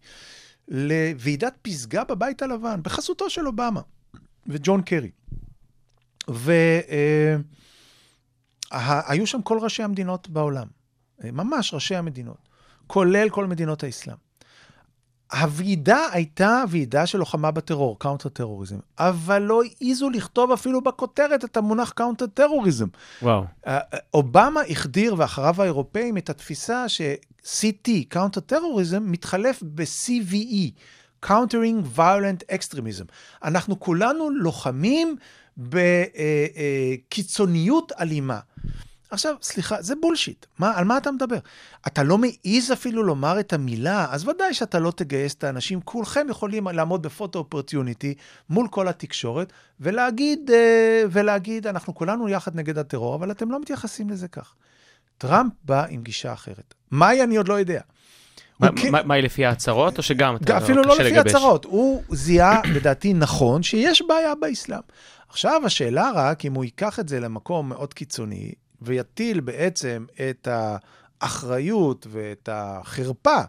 לוועידת פסגה בבית הלבן, בחסותו של אובמה וג'ון קרי. והיו שם כל ראשי המדינות בעולם, אה, ממש ראשי המדינות, כולל כל מדינות האסלאם. הוועידה הייתה ועידה של לוחמה בטרור, counter terrorism, אבל לא העזו לכתוב אפילו בכותרת את המונח counter terrorism. וואו. אה, אובמה החדיר, ואחריו האירופאים, את התפיסה ש-CT, counter terrorism, מתחלף ב-CVE, Countering Violent Extremism. אנחנו כולנו לוחמים בקיצוניות אלימה. עכשיו, סליחה, זה בולשיט. מה, על מה אתה מדבר? אתה לא מעז אפילו לומר את המילה, אז ודאי שאתה לא תגייס את האנשים. כולכם יכולים לעמוד בפוטו אופרטיוניטי מול כל התקשורת ולהגיד, אה, ולהגיד, אנחנו כולנו יחד נגד הטרור, אבל אתם לא מתייחסים לזה כך. טראמפ בא עם גישה אחרת. מהי אני עוד לא יודע. מה- כן- מה- מה היא לפי ההצהרות, או שגם אתה אפילו לא קשה לפי לגבש? הצהרות. הוא זיהה, לדעתי, נכון, שיש בעיה באסלאם. עכשיו, השאלה רק, אם הוא ייקח את זה למקום מאוד קיצוני, ויטיל בעצם את האחריות ואת החרפה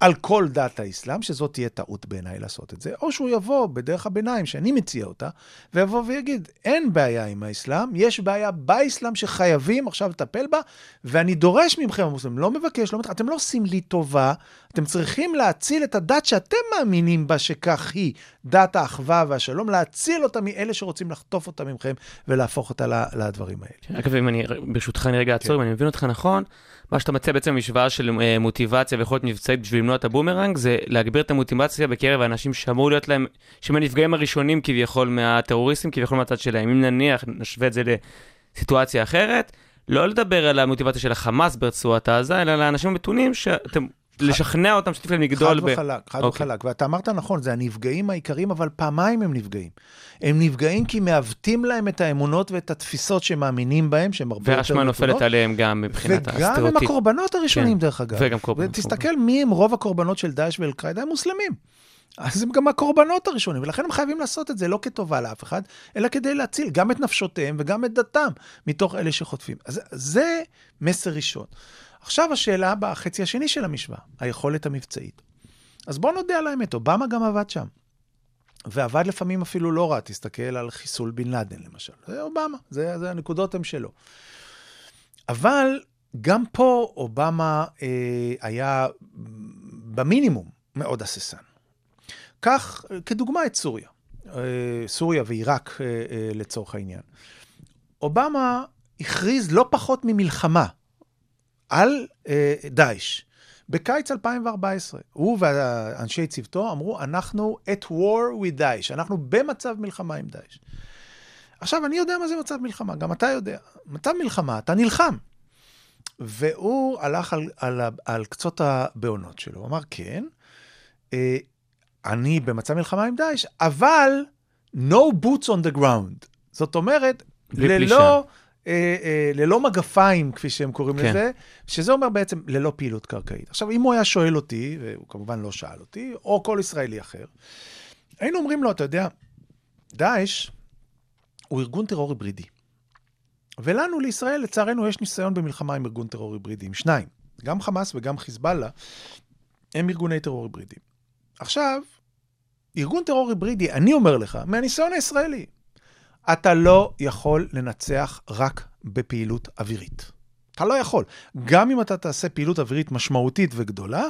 על כל דת האסלאם, שזאת תהיה טעות בעיניי לעשות את זה, או שהוא יבוא בדרך הביניים, שאני מציע אותה, ויבוא ויגיד, אין בעיה עם האסלאם, יש בעיה באסלאם שחייבים עכשיו לטפל בה, ואני דורש מכם, המוסלמים, לא מבקש, לא מתח... אתם לא עושים לי טובה, אתם צריכים להציל את הדת שאתם מאמינים בה שכך היא, דת האחווה והשלום, להציל אותה מאלה שרוצים לחטוף אותה מכם ולהפוך אותה לדברים האלה. אגב, אם אני, ברשותך אני רגע כן. אעצור, אם אני מבין אותך נכון, מה שאתה מציע בעצם משוואה של אה, מוטיבציה ויכולת מבצעית בשביל למנוע את הבומרנג, זה להגביר את המוטיבציה בקרב האנשים שאמור להיות להם, שהם הנפגעים הראשונים כביכול מהטרוריסטים, כביכול מהצד שלהם. אם נניח, נשווה את זה לסיטואציה אחרת, לא לדבר על המוטיבציה של החמאס ברצועת עזה, אלא לאנשים המתונים שאתם, לשכנע אותם שתפעל לגדול חד וחלק, חד אוקיי. וחלק. ואתה אמרת נכון, זה הנפגעים העיקריים, אבל פעמיים הם נפגעים. הם נפגעים כי מעוותים להם את האמונות ואת התפיסות שהם מאמינים בהם, שהן הרבה יותר והאשמה נופלת. עליהם גם מבחינת וגם הם הסטריאוטיפ. הקורבנות הראשונים, כן. דרך אגב. וגם קורבנות. ותסתכל מי הם רוב הקורבנות של דאעש ואל-קאעידה, הם מוסלמים. אז הם גם הקורבנות הראשונים, ולכן הם חייבים לעשות את זה לא כטובה לאף אחד, אלא כדי להציל גם את נפשותיהם וגם את דתם מתוך אלה שחוטפים. אז זה מסר ראשון. עכשיו השאלה הבאה, החצי השני של המשוואה, היכולת המבצעית. אז בואו נודה על האמת, אובמה גם עבד שם. ועבד לפעמים אפילו לא רע, תסתכל על חיסול בן לאדן למשל. זה אובמה, זה, זה הנקודות הן שלו. אבל גם פה אובמה אה, היה במינימום מאוד הססן. אה, כדוגמה את סוריה, אה, סוריה ועיראק אה, אה, לצורך העניין. אובמה הכריז לא פחות ממלחמה על אה, דאעש. בקיץ 2014, הוא ואנשי צוותו אמרו, אנחנו at war with דאעש, אנחנו במצב מלחמה עם דאעש. עכשיו, אני יודע מה זה מצב מלחמה, גם אתה יודע. מצב מלחמה, אתה נלחם. והוא הלך על, על, על קצות הבעונות שלו, הוא אמר, כן, אה, אני במצב מלחמה עם דאעש, אבל no boots on the ground. זאת אומרת, בלי פלישה. ללא, אה, אה, ללא מגפיים, כפי שהם קוראים כן. לזה, שזה אומר בעצם ללא פעילות קרקעית. עכשיו, אם הוא היה שואל אותי, והוא כמובן לא שאל אותי, או כל ישראלי אחר, היינו אומרים לו, אתה יודע, דאעש הוא ארגון טרור היברידי. ולנו, לישראל, לצערנו, יש ניסיון במלחמה עם ארגון טרור היברידי, עם שניים. גם חמאס וגם חיזבאללה הם ארגוני טרור היברידי. עכשיו, ארגון טרור היברידי, אני אומר לך, מהניסיון הישראלי, אתה לא יכול לנצח רק בפעילות אווירית. אתה לא יכול. גם אם אתה תעשה פעילות אווירית משמעותית וגדולה,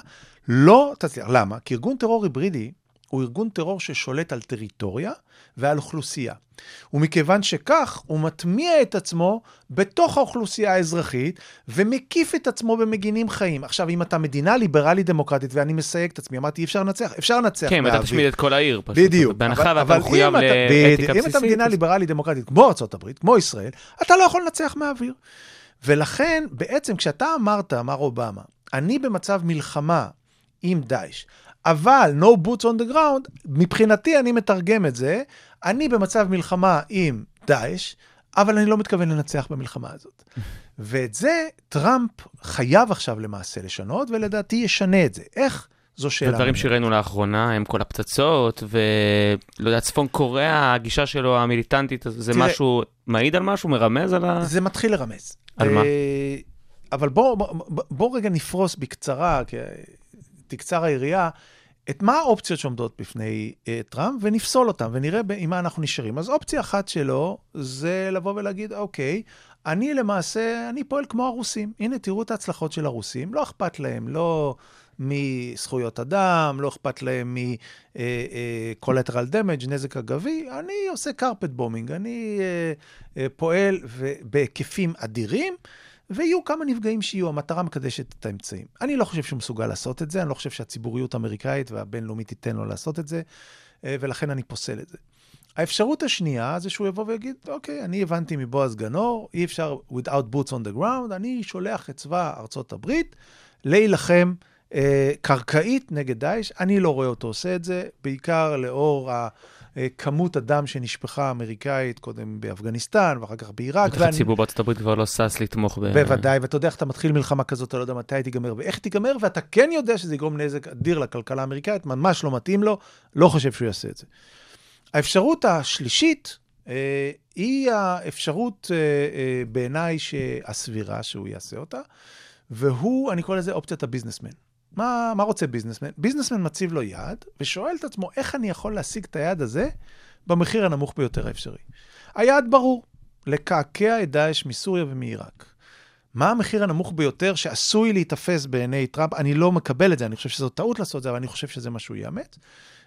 לא תצליח. למה? כי ארגון טרור היברידי הוא ארגון טרור ששולט על טריטוריה ועל אוכלוסייה. ומכיוון שכך, הוא מטמיע את עצמו בתוך האוכלוסייה האזרחית, ומקיף את עצמו במגינים חיים. עכשיו, אם אתה מדינה ליברלית דמוקרטית, ואני מסייג את עצמי, אמרתי, אי אפשר לנצח, אפשר לנצח כן, אתה. תשמיד את כל העיר פשוט. בדיוק. בהנחה ואתה מחויב אם אתה- לאתיקה בדיוק. אם אתה מדינה בסיסית. ליברלית דמוקרטית, כמו ארה"ב, כמו ישראל, אתה לא יכול לנצח מהאוויר. ולכן, בעצם, כשאתה אמרת, אמר אובמה, אני במצב מלחמה עם דאעש, אבל no boots on the ground, מבחינתי אני מתרגם את זה, אני במצב מלחמה עם דאעש, אבל אני לא מתכוון לנצח במלחמה הזאת. ואת זה טראמפ חייב עכשיו למעשה לשנות, ולדעתי ישנה את זה. איך? זו שאלה. הדברים. שראינו לאחרונה הם כל הפצצות, ולא יודע, צפון קוריאה, הגישה שלו המיליטנטית, זה תראה- משהו, מעיד על משהו, מרמז על ה... זה מתחיל לרמז. על מה? אה, אבל בוא, בוא, בוא, בוא רגע נפרוס בקצרה, כי תקצר היריעה, את מה האופציות שעומדות בפני אה, טראמפ, ונפסול אותן, ונראה עם מה אנחנו נשארים. אז אופציה אחת שלו זה לבוא ולהגיד, אוקיי, אני למעשה, אני פועל כמו הרוסים. הנה, תראו את ההצלחות של הרוסים. לא אכפת להם, לא מזכויות אדם, לא אכפת להם מ-collateral damage, נזק אגבי. אני עושה carpet bombing, אני uh, פועל ו- בהיקפים אדירים. ויהיו כמה נפגעים שיהיו, המטרה מקדשת את האמצעים. אני לא חושב שהוא מסוגל לעשות את זה, אני לא חושב שהציבוריות האמריקאית והבינלאומית תיתן לו לעשות את זה, אה, ולכן אני פוסל את זה. האפשרות השנייה זה שהוא יבוא ויגיד, אוקיי, אני הבנתי מבועז גנור, אי אפשר without boots on the ground, אני שולח את צבא ארצות הברית להילחם אה, קרקעית נגד דאעש. אני לא רואה אותו עושה את זה, בעיקר לאור ה... אה, כמות הדם שנשפכה אמריקאית, קודם באפגניסטן ואחר כך בעיראק. בטח הציבור בארצות הברית כבר לא שש לתמוך ב... בוודאי, ואתה יודע איך אתה מתחיל מלחמה כזאת, אתה לא יודע מתי תיגמר ואיך תיגמר, ואתה כן יודע שזה יגרום נזק אדיר לכלכלה האמריקאית, ממש לא מתאים לו, לא חושב שהוא יעשה את זה. האפשרות השלישית אה, היא האפשרות אה, אה, בעיניי הסבירה שהוא יעשה אותה, והוא, אני קורא לזה אופציית הביזנסמן. מה, מה רוצה ביזנסמן? ביזנסמן מציב לו יעד ושואל את עצמו, איך אני יכול להשיג את היעד הזה במחיר הנמוך ביותר האפשרי? היעד ברור, לקעקע את דאעש מסוריה ומעיראק. מה המחיר הנמוך ביותר שעשוי להיתפס בעיני טראמפ? אני לא מקבל את זה, אני חושב שזו טעות לעשות את זה, אבל אני חושב שזה מה שהוא יאמץ.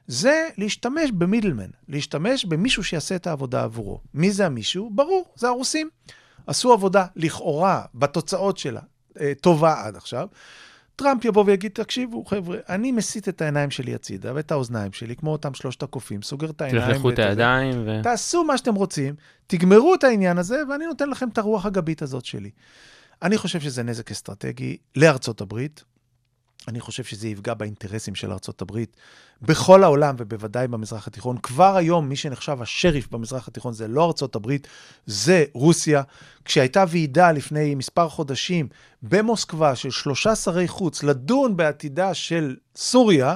זה להשתמש במידלמן, להשתמש במישהו שיעשה את העבודה עבורו. מי זה המישהו? ברור, זה הרוסים. עשו עבודה לכאורה, בתוצאות שלה, אה, טובה עד עכשיו. טראמפ יבוא ויגיד, תקשיבו, חבר'ה, אני מסיט את העיניים שלי הצידה ואת האוזניים שלי, כמו אותם שלושת הקופים, סוגר את העיניים. תלכלכו את הידיים ו... תעשו מה שאתם רוצים, תגמרו את העניין הזה, ואני נותן לכם את הרוח הגבית הזאת שלי. אני חושב שזה נזק אסטרטגי לארצות הברית. אני חושב שזה יפגע באינטרסים של הברית בכל העולם ובוודאי במזרח התיכון. כבר היום מי שנחשב השריף במזרח התיכון זה לא הברית, זה רוסיה. כשהייתה ועידה לפני מספר חודשים במוסקבה של שלושה שרי חוץ לדון בעתידה של סוריה,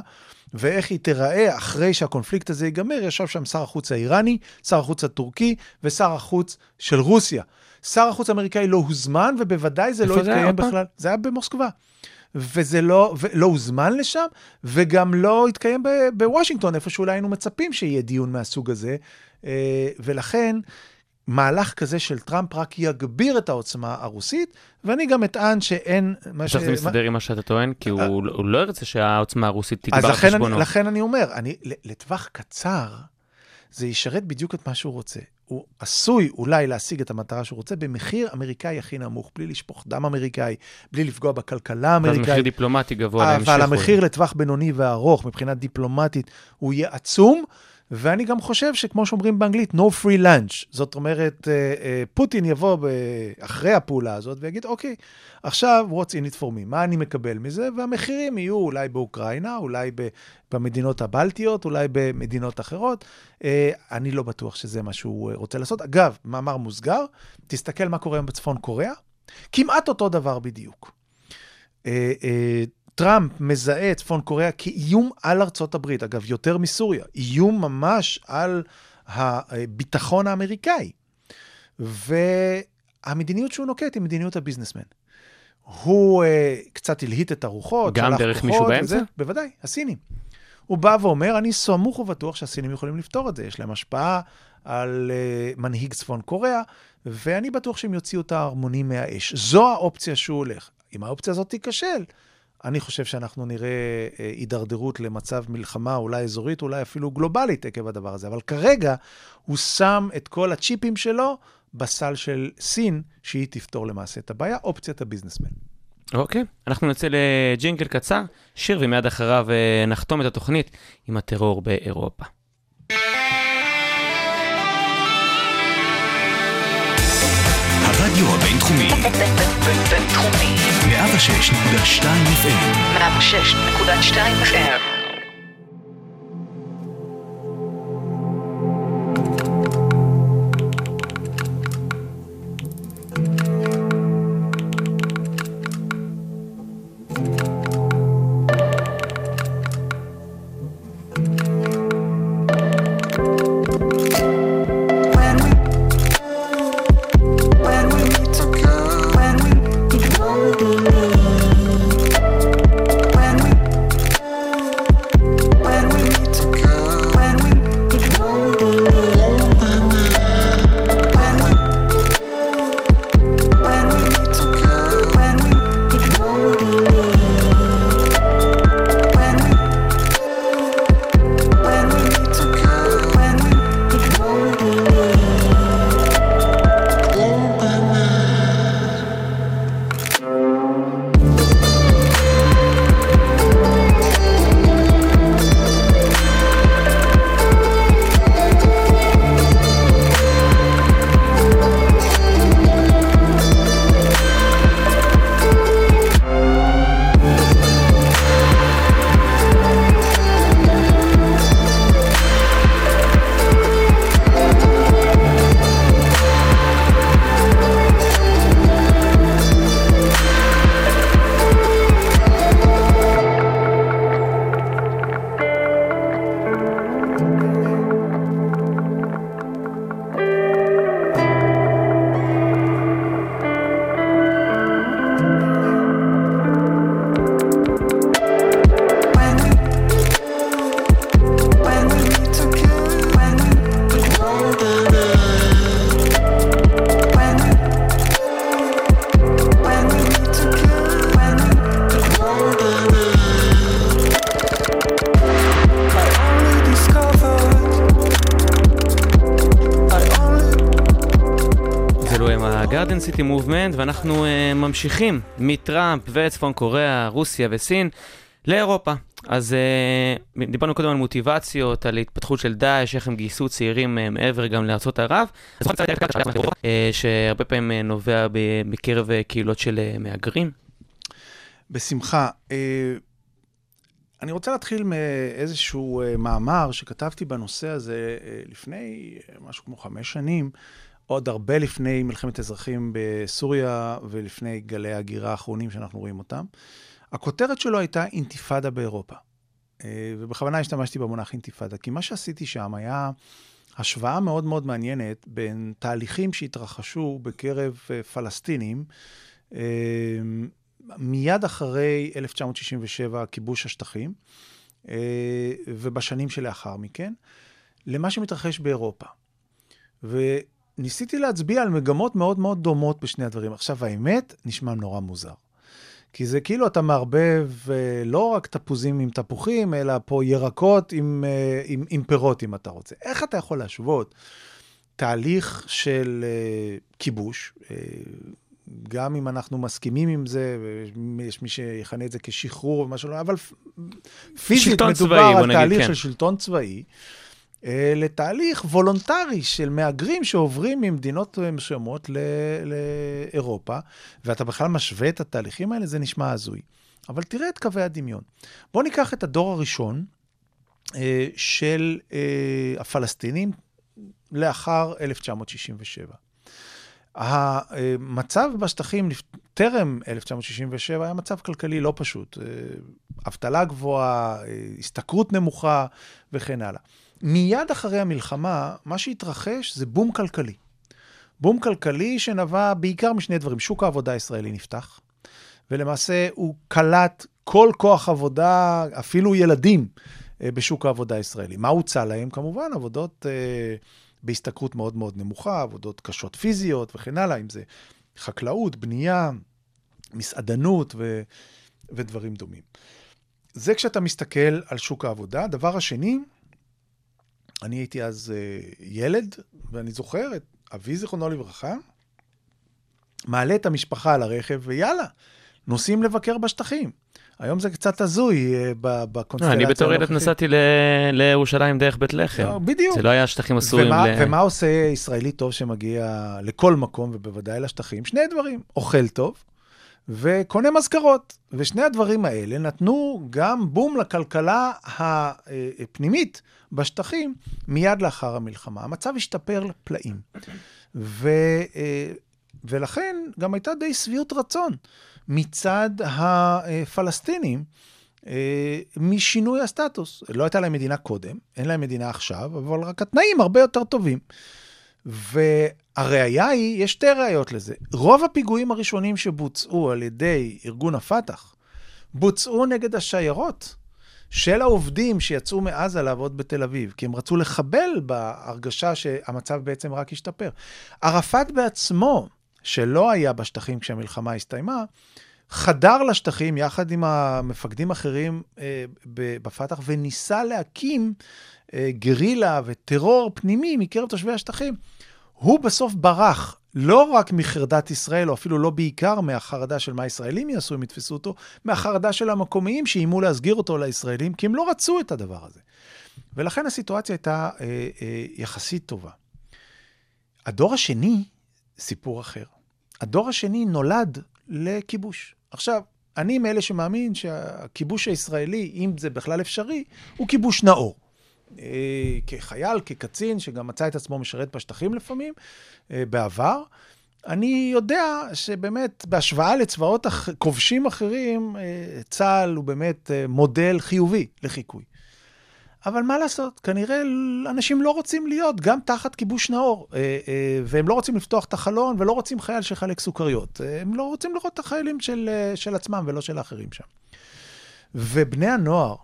ואיך היא תיראה אחרי שהקונפליקט הזה ייגמר, ישב שם שר החוץ האיראני, שר החוץ הטורקי ושר החוץ של רוסיה. שר החוץ האמריקאי לא הוזמן, ובוודאי זה לא התקיים בכלל. זה היה במוסקבה. וזה לא, לא הוזמן לשם, וגם לא התקיים בוושינגטון, איפה שאולי היינו מצפים שיהיה דיון מהסוג הזה. אה, ולכן, מהלך כזה של טראמפ רק יגביר את העוצמה הרוסית, ואני גם אטען שאין... ש... זה מסתדר עם מה שאתה טוען? כי הוא, הוא לא ירצה שהעוצמה הרוסית תגבר על חשבונו. אז לכן אני אומר, אני, לטווח קצר, זה ישרת בדיוק את מה שהוא רוצה. הוא עשוי אולי להשיג את המטרה שהוא רוצה במחיר אמריקאי הכי נמוך, בלי לשפוך דם אמריקאי, בלי לפגוע בכלכלה האמריקאית. אז מחיר דיפלומטי גבוה להמשך. אבל המחיר לטווח בינוני וארוך, מבחינה דיפלומטית, הוא יהיה עצום. ואני גם חושב שכמו שאומרים באנגלית, no free lunch. זאת אומרת, אה, אה, פוטין יבוא אחרי הפעולה הזאת ויגיד, אוקיי, עכשיו, what's in it for me? מה אני מקבל מזה? והמחירים יהיו אולי באוקראינה, אולי במדינות הבלטיות, אולי במדינות אחרות. אה, אני לא בטוח שזה מה שהוא רוצה לעשות. אגב, מאמר מוסגר, תסתכל מה קורה היום בצפון קוריאה, כמעט אותו דבר בדיוק. טראמפ מזהה את צפון קוריאה כאיום על ארצות הברית, אגב, יותר מסוריה, איום ממש על הביטחון האמריקאי. והמדיניות שהוא נוקט היא מדיניות הביזנסמן. הוא uh, קצת הלהיט את הרוחות, גם דרך מישהו באמצע? וזה, בוודאי, הסינים. הוא בא ואומר, אני סמוך ובטוח שהסינים יכולים לפתור את זה, יש להם השפעה על uh, מנהיג צפון קוריאה, ואני בטוח שהם יוציאו את ההרמונים מהאש. זו האופציה שהוא הולך. אם האופציה הזאת תיכשל, אני חושב שאנחנו נראה אה, הידרדרות למצב מלחמה, אולי אזורית, אולי אפילו גלובלית עקב הדבר הזה. אבל כרגע הוא שם את כל הצ'יפים שלו בסל של סין, שהיא תפתור למעשה את הבעיה, אופציית הביזנסמן. אוקיי, okay. אנחנו נצא לג'ינגל קצר, שיר ומיד אחריו אה, נחתום את התוכנית עם הטרור באירופה. הרדיו הבינתחומי. בינתחומי. 106.2 FM. 106.2 FM. City Movement, ואנחנו uh, ממשיכים מטראמפ וצפון קוריאה, רוסיה וסין לאירופה. אז uh, דיברנו קודם על מוטיבציות, על התפתחות של דאעש, איך הם גייסו צעירים uh, מעבר גם לארצות ערב. אז בוא נצטרך uh, שהרבה פעמים uh, נובע בקרב uh, קהילות של uh, מהגרים. בשמחה. Uh, אני רוצה להתחיל מאיזשהו מאמר שכתבתי בנושא הזה לפני משהו כמו חמש שנים. עוד הרבה לפני מלחמת אזרחים בסוריה ולפני גלי ההגירה האחרונים שאנחנו רואים אותם. הכותרת שלו הייתה אינתיפאדה באירופה. אה, ובכוונה השתמשתי במונח אינתיפאדה, כי מה שעשיתי שם היה השוואה מאוד מאוד מעניינת בין תהליכים שהתרחשו בקרב אה, פלסטינים אה, מיד אחרי 1967, כיבוש השטחים, ובשנים שלאחר מכן, למה שמתרחש באירופה. ניסיתי להצביע על מגמות מאוד מאוד דומות בשני הדברים. עכשיו, האמת, נשמע נורא מוזר. כי זה כאילו אתה מערבב אה, לא רק תפוזים עם תפוחים, אלא פה ירקות עם, אה, עם, עם פירות, אם אתה רוצה. איך אתה יכול להשוות תהליך של אה, כיבוש, גם אם אנחנו מסכימים עם זה, ויש מי שיכנה את זה כשחרור ומשהו, אבל פיזית מדובר צבאי, על תהליך כן. של שלטון צבאי. אה, לתהליך וולונטרי של מהגרים שעוברים ממדינות מסוימות לאירופה, ואתה בכלל משווה את התהליכים האלה, זה נשמע הזוי. אבל תראה את קווי הדמיון. בואו ניקח את הדור הראשון אה, של אה, הפלסטינים לאחר 1967. המצב בשטחים טרם 1967 היה מצב כלכלי לא פשוט. אבטלה גבוהה, השתכרות נמוכה וכן הלאה. מיד אחרי המלחמה, מה שהתרחש זה בום כלכלי. בום כלכלי שנבע בעיקר משני דברים. שוק העבודה הישראלי נפתח, ולמעשה הוא קלט כל כוח עבודה, אפילו ילדים, אה, בשוק העבודה הישראלי. מה הוצע להם? כמובן, עבודות אה, בהשתכרות מאוד מאוד נמוכה, עבודות קשות פיזיות וכן הלאה, אם זה חקלאות, בנייה, מסעדנות ו, ודברים דומים. זה כשאתה מסתכל על שוק העבודה. הדבר השני, אני הייתי אז uh, ילד, ואני זוכר את אבי, זיכרונו לברכה, מעלה את המשפחה על הרכב, ויאללה, נוסעים לבקר בשטחים. היום זה קצת הזוי uh, בקונסטלציה. אני בתור ילד נסעתי ל... לירושלים דרך בית לחם. לא, בדיוק. זה לא היה שטחים אסורים. ומה עושה ישראלי טוב שמגיע לכל מקום, ובוודאי לשטחים? שני דברים. אוכל טוב, וקונה מזכרות. ושני הדברים האלה נתנו גם בום לכלכלה הפנימית בשטחים מיד לאחר המלחמה. המצב השתפר לפלאים. ו, ולכן גם הייתה די שביעות רצון מצד הפלסטינים משינוי הסטטוס. לא הייתה להם מדינה קודם, אין להם מדינה עכשיו, אבל רק התנאים הרבה יותר טובים. והראיה היא, יש שתי ראיות לזה. רוב הפיגועים הראשונים שבוצעו על ידי ארגון הפת"ח, בוצעו נגד השיירות של העובדים שיצאו מעזה לעבוד בתל אביב, כי הם רצו לחבל בהרגשה שהמצב בעצם רק השתפר. ערפאת בעצמו, שלא היה בשטחים כשהמלחמה הסתיימה, חדר לשטחים יחד עם המפקדים האחרים אה, בפת"ח וניסה להקים גרילה וטרור פנימי מקרב תושבי השטחים. הוא בסוף ברח, לא רק מחרדת ישראל, או אפילו לא בעיקר מהחרדה של מה הישראלים יעשו אם יתפסו אותו, מהחרדה של המקומיים שאיימו להסגיר אותו לישראלים, כי הם לא רצו את הדבר הזה. ולכן הסיטואציה הייתה אה, אה, יחסית טובה. הדור השני, סיפור אחר. הדור השני נולד לכיבוש. עכשיו, אני מאלה שמאמין שהכיבוש הישראלי, אם זה בכלל אפשרי, הוא כיבוש נאור. אה, כחייל, כקצין, שגם מצא את עצמו משרת בשטחים לפעמים, אה, בעבר. אני יודע שבאמת, בהשוואה לצבאות כובשים אחרים, אה, צה"ל הוא באמת מודל חיובי לחיקוי. אבל מה לעשות, כנראה אנשים לא רוצים להיות גם תחת כיבוש נאור, והם לא רוצים לפתוח את החלון ולא רוצים חייל שיחלק סוכריות. הם לא רוצים לראות את החיילים של, של עצמם ולא של האחרים שם. ובני הנוער,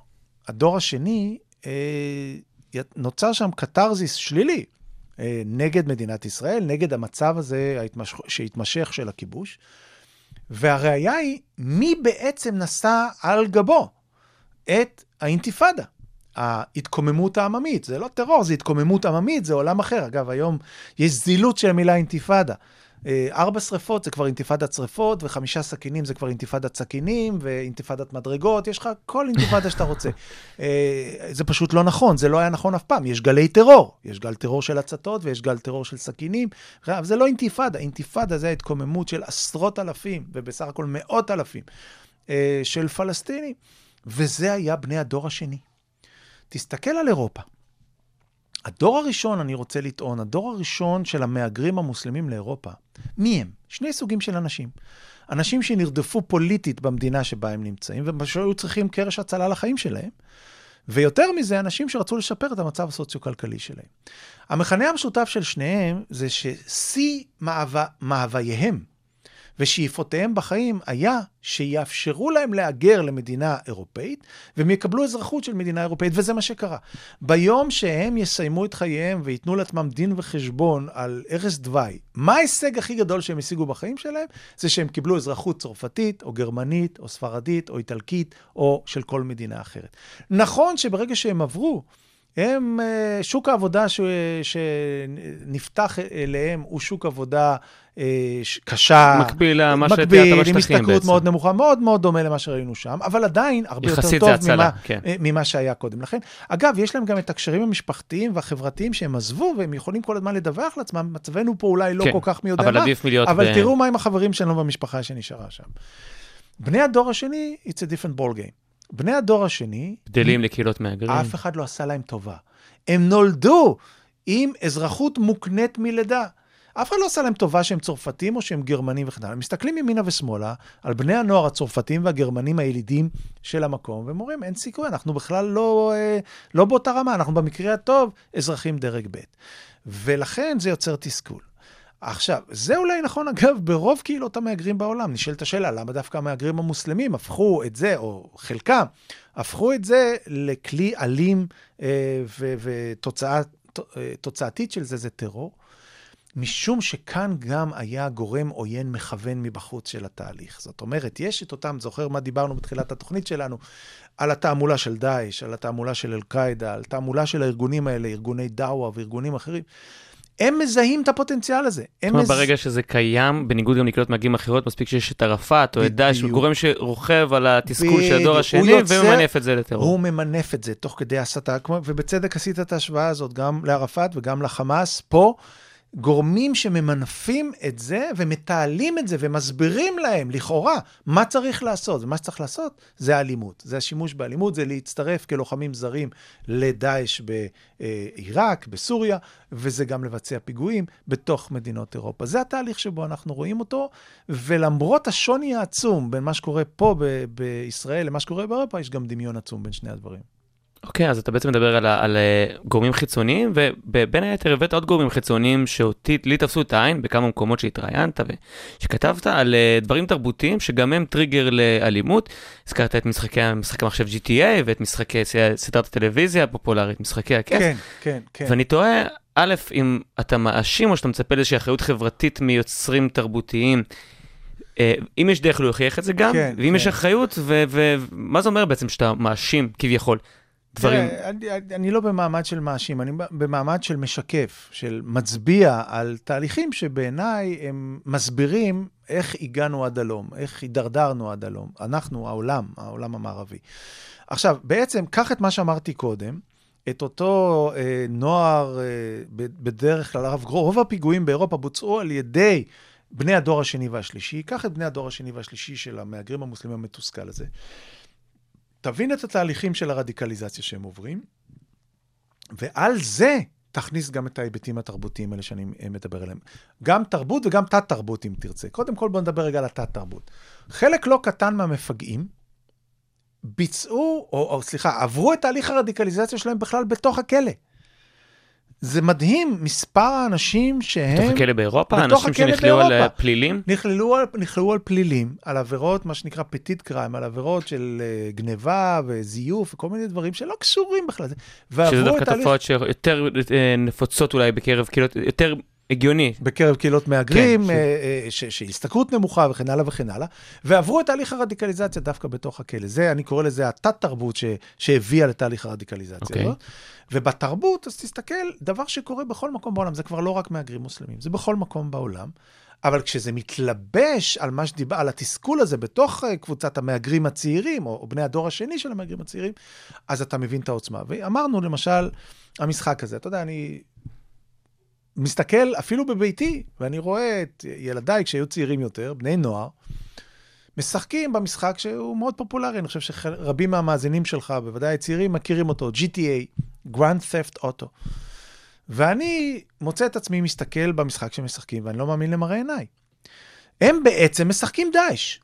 הדור השני, נוצר שם קתרזיס שלילי אה, נגד מדינת ישראל, נגד המצב הזה שהתמשך של הכיבוש. והראיה היא, מי בעצם נשא על גבו את האינתיפאדה? ההתקוממות העממית. זה לא טרור, זה התקוממות עממית, זה עולם אחר. אגב, היום יש זילות של המילה אינתיפאדה. אה, ארבע שריפות זה כבר אינתיפאדת שריפות, וחמישה סכינים זה כבר אינתיפאדת סכינים, ואינתיפאדת מדרגות, יש לך כל אינתיפאדה שאתה רוצה. <laughs> אה, זה פשוט לא נכון, זה לא היה נכון אף פעם. יש גלי טרור, יש גל טרור של הצתות ויש גל טרור של סכינים, אבל זה לא אינתיפאדה, אינתיפאדה זה ההתקוממות של עשרות אלפים, ובסך הכל מאות אלפים, אה, של פלסטינים. וזה היה בני הדור השני. תסתכל על אירופה. הדור הראשון, אני רוצה לטעון, הדור הראשון של המהגרים המוסלמים לאירופה, מי הם? שני סוגים של אנשים. אנשים שנרדפו פוליטית במדינה שבה הם נמצאים, והיו צריכים קרש הצלה לחיים שלהם. ויותר מזה, אנשים שרצו לשפר את המצב הסוציו-כלכלי שלהם. המכנה המשותף של שניהם זה ששיא מאווייהם ושאיפותיהם בחיים היה שיאפשרו להם להגר למדינה אירופאית, והם יקבלו אזרחות של מדינה אירופאית, וזה מה שקרה. ביום שהם יסיימו את חייהם וייתנו לעצמם דין וחשבון על ערש דווי, מה ההישג הכי גדול שהם השיגו בחיים שלהם? זה שהם קיבלו אזרחות צרפתית, או גרמנית, או ספרדית, או איטלקית, או של כל מדינה אחרת. נכון שברגע שהם עברו, הם, אה, שוק העבודה ש, שנפתח אליהם הוא שוק עבודה אה, קשה. מקביל למה שתיארת בשטחים בעצם. מקביל, עם השתכרות מאוד נמוכה, מאוד מאוד דומה למה שראינו שם, אבל עדיין הרבה יותר טוב הצלה, ממה, כן. אה, ממה שהיה קודם לכן. אגב, יש להם גם את הקשרים המשפחתיים והחברתיים שהם עזבו, והם יכולים כל הזמן לדווח לעצמם, מצבנו פה אולי לא כן, כל כך מי יודע אבל מה, עדיף מלהיות אבל ב... תראו מה עם החברים שלנו במשפחה שנשארה שם. בני הדור השני, it's a different ball game. בני הדור השני, גדלים לקהילות מהגרים. אף אחד לא עשה להם טובה. הם נולדו עם אזרחות מוקנית מלידה. אף אחד לא עשה להם טובה שהם צרפתים או שהם גרמנים וכן הלאה. הם מסתכלים ימינה ושמאלה על בני הנוער הצרפתים והגרמנים הילידים של המקום, והם אומרים, אין סיכוי, אנחנו בכלל לא, אה, לא באותה רמה, אנחנו במקרה הטוב אזרחים דרג ב'. ולכן זה יוצר תסכול. עכשיו, זה אולי נכון, אגב, ברוב קהילות המהגרים בעולם. נשאלת השאלה, למה דווקא המהגרים המוסלמים הפכו את זה, או חלקם, הפכו את זה לכלי אלים אה, ותוצאתית של זה זה טרור, משום שכאן גם היה גורם עוין מכוון מבחוץ של התהליך. זאת אומרת, יש את אותם, זוכר מה דיברנו בתחילת התוכנית שלנו, על התעמולה של דאעש, על התעמולה של אל-קאעידה, על תעמולה של הארגונים האלה, ארגוני דאווה וארגונים אחרים. הם מזהים את הפוטנציאל הזה. זאת אומרת, ברגע שזה קיים, בניגוד גם לקהילות מהגרים אחרות, מספיק שיש את ערפאת או את דאעש, גורם שרוכב על התסכול של הדור השני, וממנף את זה לטרור. הוא ממנף את זה תוך כדי הסתה, ובצדק עשית את ההשוואה הזאת גם לערפאת וגם לחמאס. פה גורמים שממנפים את זה ומתעלים את זה ומסבירים להם, לכאורה, מה צריך לעשות. ומה שצריך לעשות זה האלימות. זה השימוש באלימות, זה להצטרף כלוחמים זרים לדאעש בעיראק, בסוריה, וזה גם לבצע פיגועים בתוך מדינות אירופה. זה התהליך שבו אנחנו רואים אותו, ולמרות השוני העצום בין מה שקורה פה בישראל למה שקורה באירופה, יש גם דמיון עצום בין שני הדברים. אוקיי, okay, אז אתה בעצם מדבר על, על uh, גורמים חיצוניים, ובין היתר הבאת עוד גורמים חיצוניים שאותי, לי תפסו את העין בכמה מקומות שהתראיינת ושכתבת על uh, דברים תרבותיים שגם הם טריגר לאלימות. הזכרת את משחקי, משחקי המחשב GTA ואת משחקי סדרת הטלוויזיה הפופולרית, משחקי הכיף. כן, כן, כן. ואני תוהה, א', אם אתה מאשים או שאתה מצפה לאיזושהי אחריות חברתית מיוצרים תרבותיים. אם יש דרך להוכיח את זה גם, כן, ואם כן. יש אחריות, ומה זה אומר בעצם שאתה מאשים כביכול? דברים... תראה, אני, אני לא במעמד של מאשים, אני במעמד של משקף, של מצביע על תהליכים שבעיניי הם מסבירים איך הגענו עד הלום, איך הידרדרנו עד הלום. אנחנו, העולם, העולם המערבי. עכשיו, בעצם, קח את מה שאמרתי קודם, את אותו אה, נוער, אה, בדרך כלל, הרב גרור, רוב הפיגועים באירופה בוצעו על ידי בני הדור השני והשלישי. קח את בני הדור השני והשלישי של המהגרים המוסלמים המתוסכל הזה. תבין את התהליכים של הרדיקליזציה שהם עוברים, ועל זה תכניס גם את ההיבטים התרבותיים האלה שאני מדבר עליהם. גם תרבות וגם תת-תרבות, אם תרצה. קודם כל, בוא נדבר רגע על התת-תרבות. חלק לא קטן מהמפגעים ביצעו, או, או סליחה, עברו את תהליך הרדיקליזציה שלהם בכלל בתוך הכלא. זה מדהים, מספר האנשים שהם... בתוך הכלא באירופה? אנשים שנכלאו על אה, פלילים? נכלאו על, נכלאו על פלילים, על עבירות, מה שנקרא פטיט קריים, על עבירות של uh, גניבה וזיוף וכל מיני דברים שלא קשורים בכלל. שזה דווקא תופעות שיותר uh, נפוצות אולי בקרב קהילות, יותר הגיוני. בקרב קהילות מהגרים, כן, ש... שהשתכרות נמוכה וכן הלאה וכן הלאה, ועברו את תהליך הרדיקליזציה דווקא בתוך הכלא. זה, אני קורא לזה התת-תרבות ש... שהביאה לתהליך הרדיקליזציה. Okay. לא? ובתרבות, אז תסתכל, דבר שקורה בכל מקום בעולם, זה כבר לא רק מהגרים מוסלמים, זה בכל מקום בעולם. אבל כשזה מתלבש על מה שדיבר, על התסכול הזה בתוך אה, קבוצת המהגרים הצעירים, או, או בני הדור השני של המהגרים הצעירים, אז אתה מבין את העוצמה. ואמרנו, למשל, המשחק הזה, אתה יודע, אני מסתכל אפילו בביתי, ואני רואה את ילדיי כשהיו צעירים יותר, בני נוער, משחקים במשחק שהוא מאוד פופולרי. אני חושב שרבים מהמאזינים שלך, בוודאי הצעירים, מכירים אותו, GTA, Grand Theft Auto. ואני מוצא את עצמי מסתכל במשחק שהם משחקים, ואני לא מאמין למראה עיניי. הם בעצם משחקים דאעש.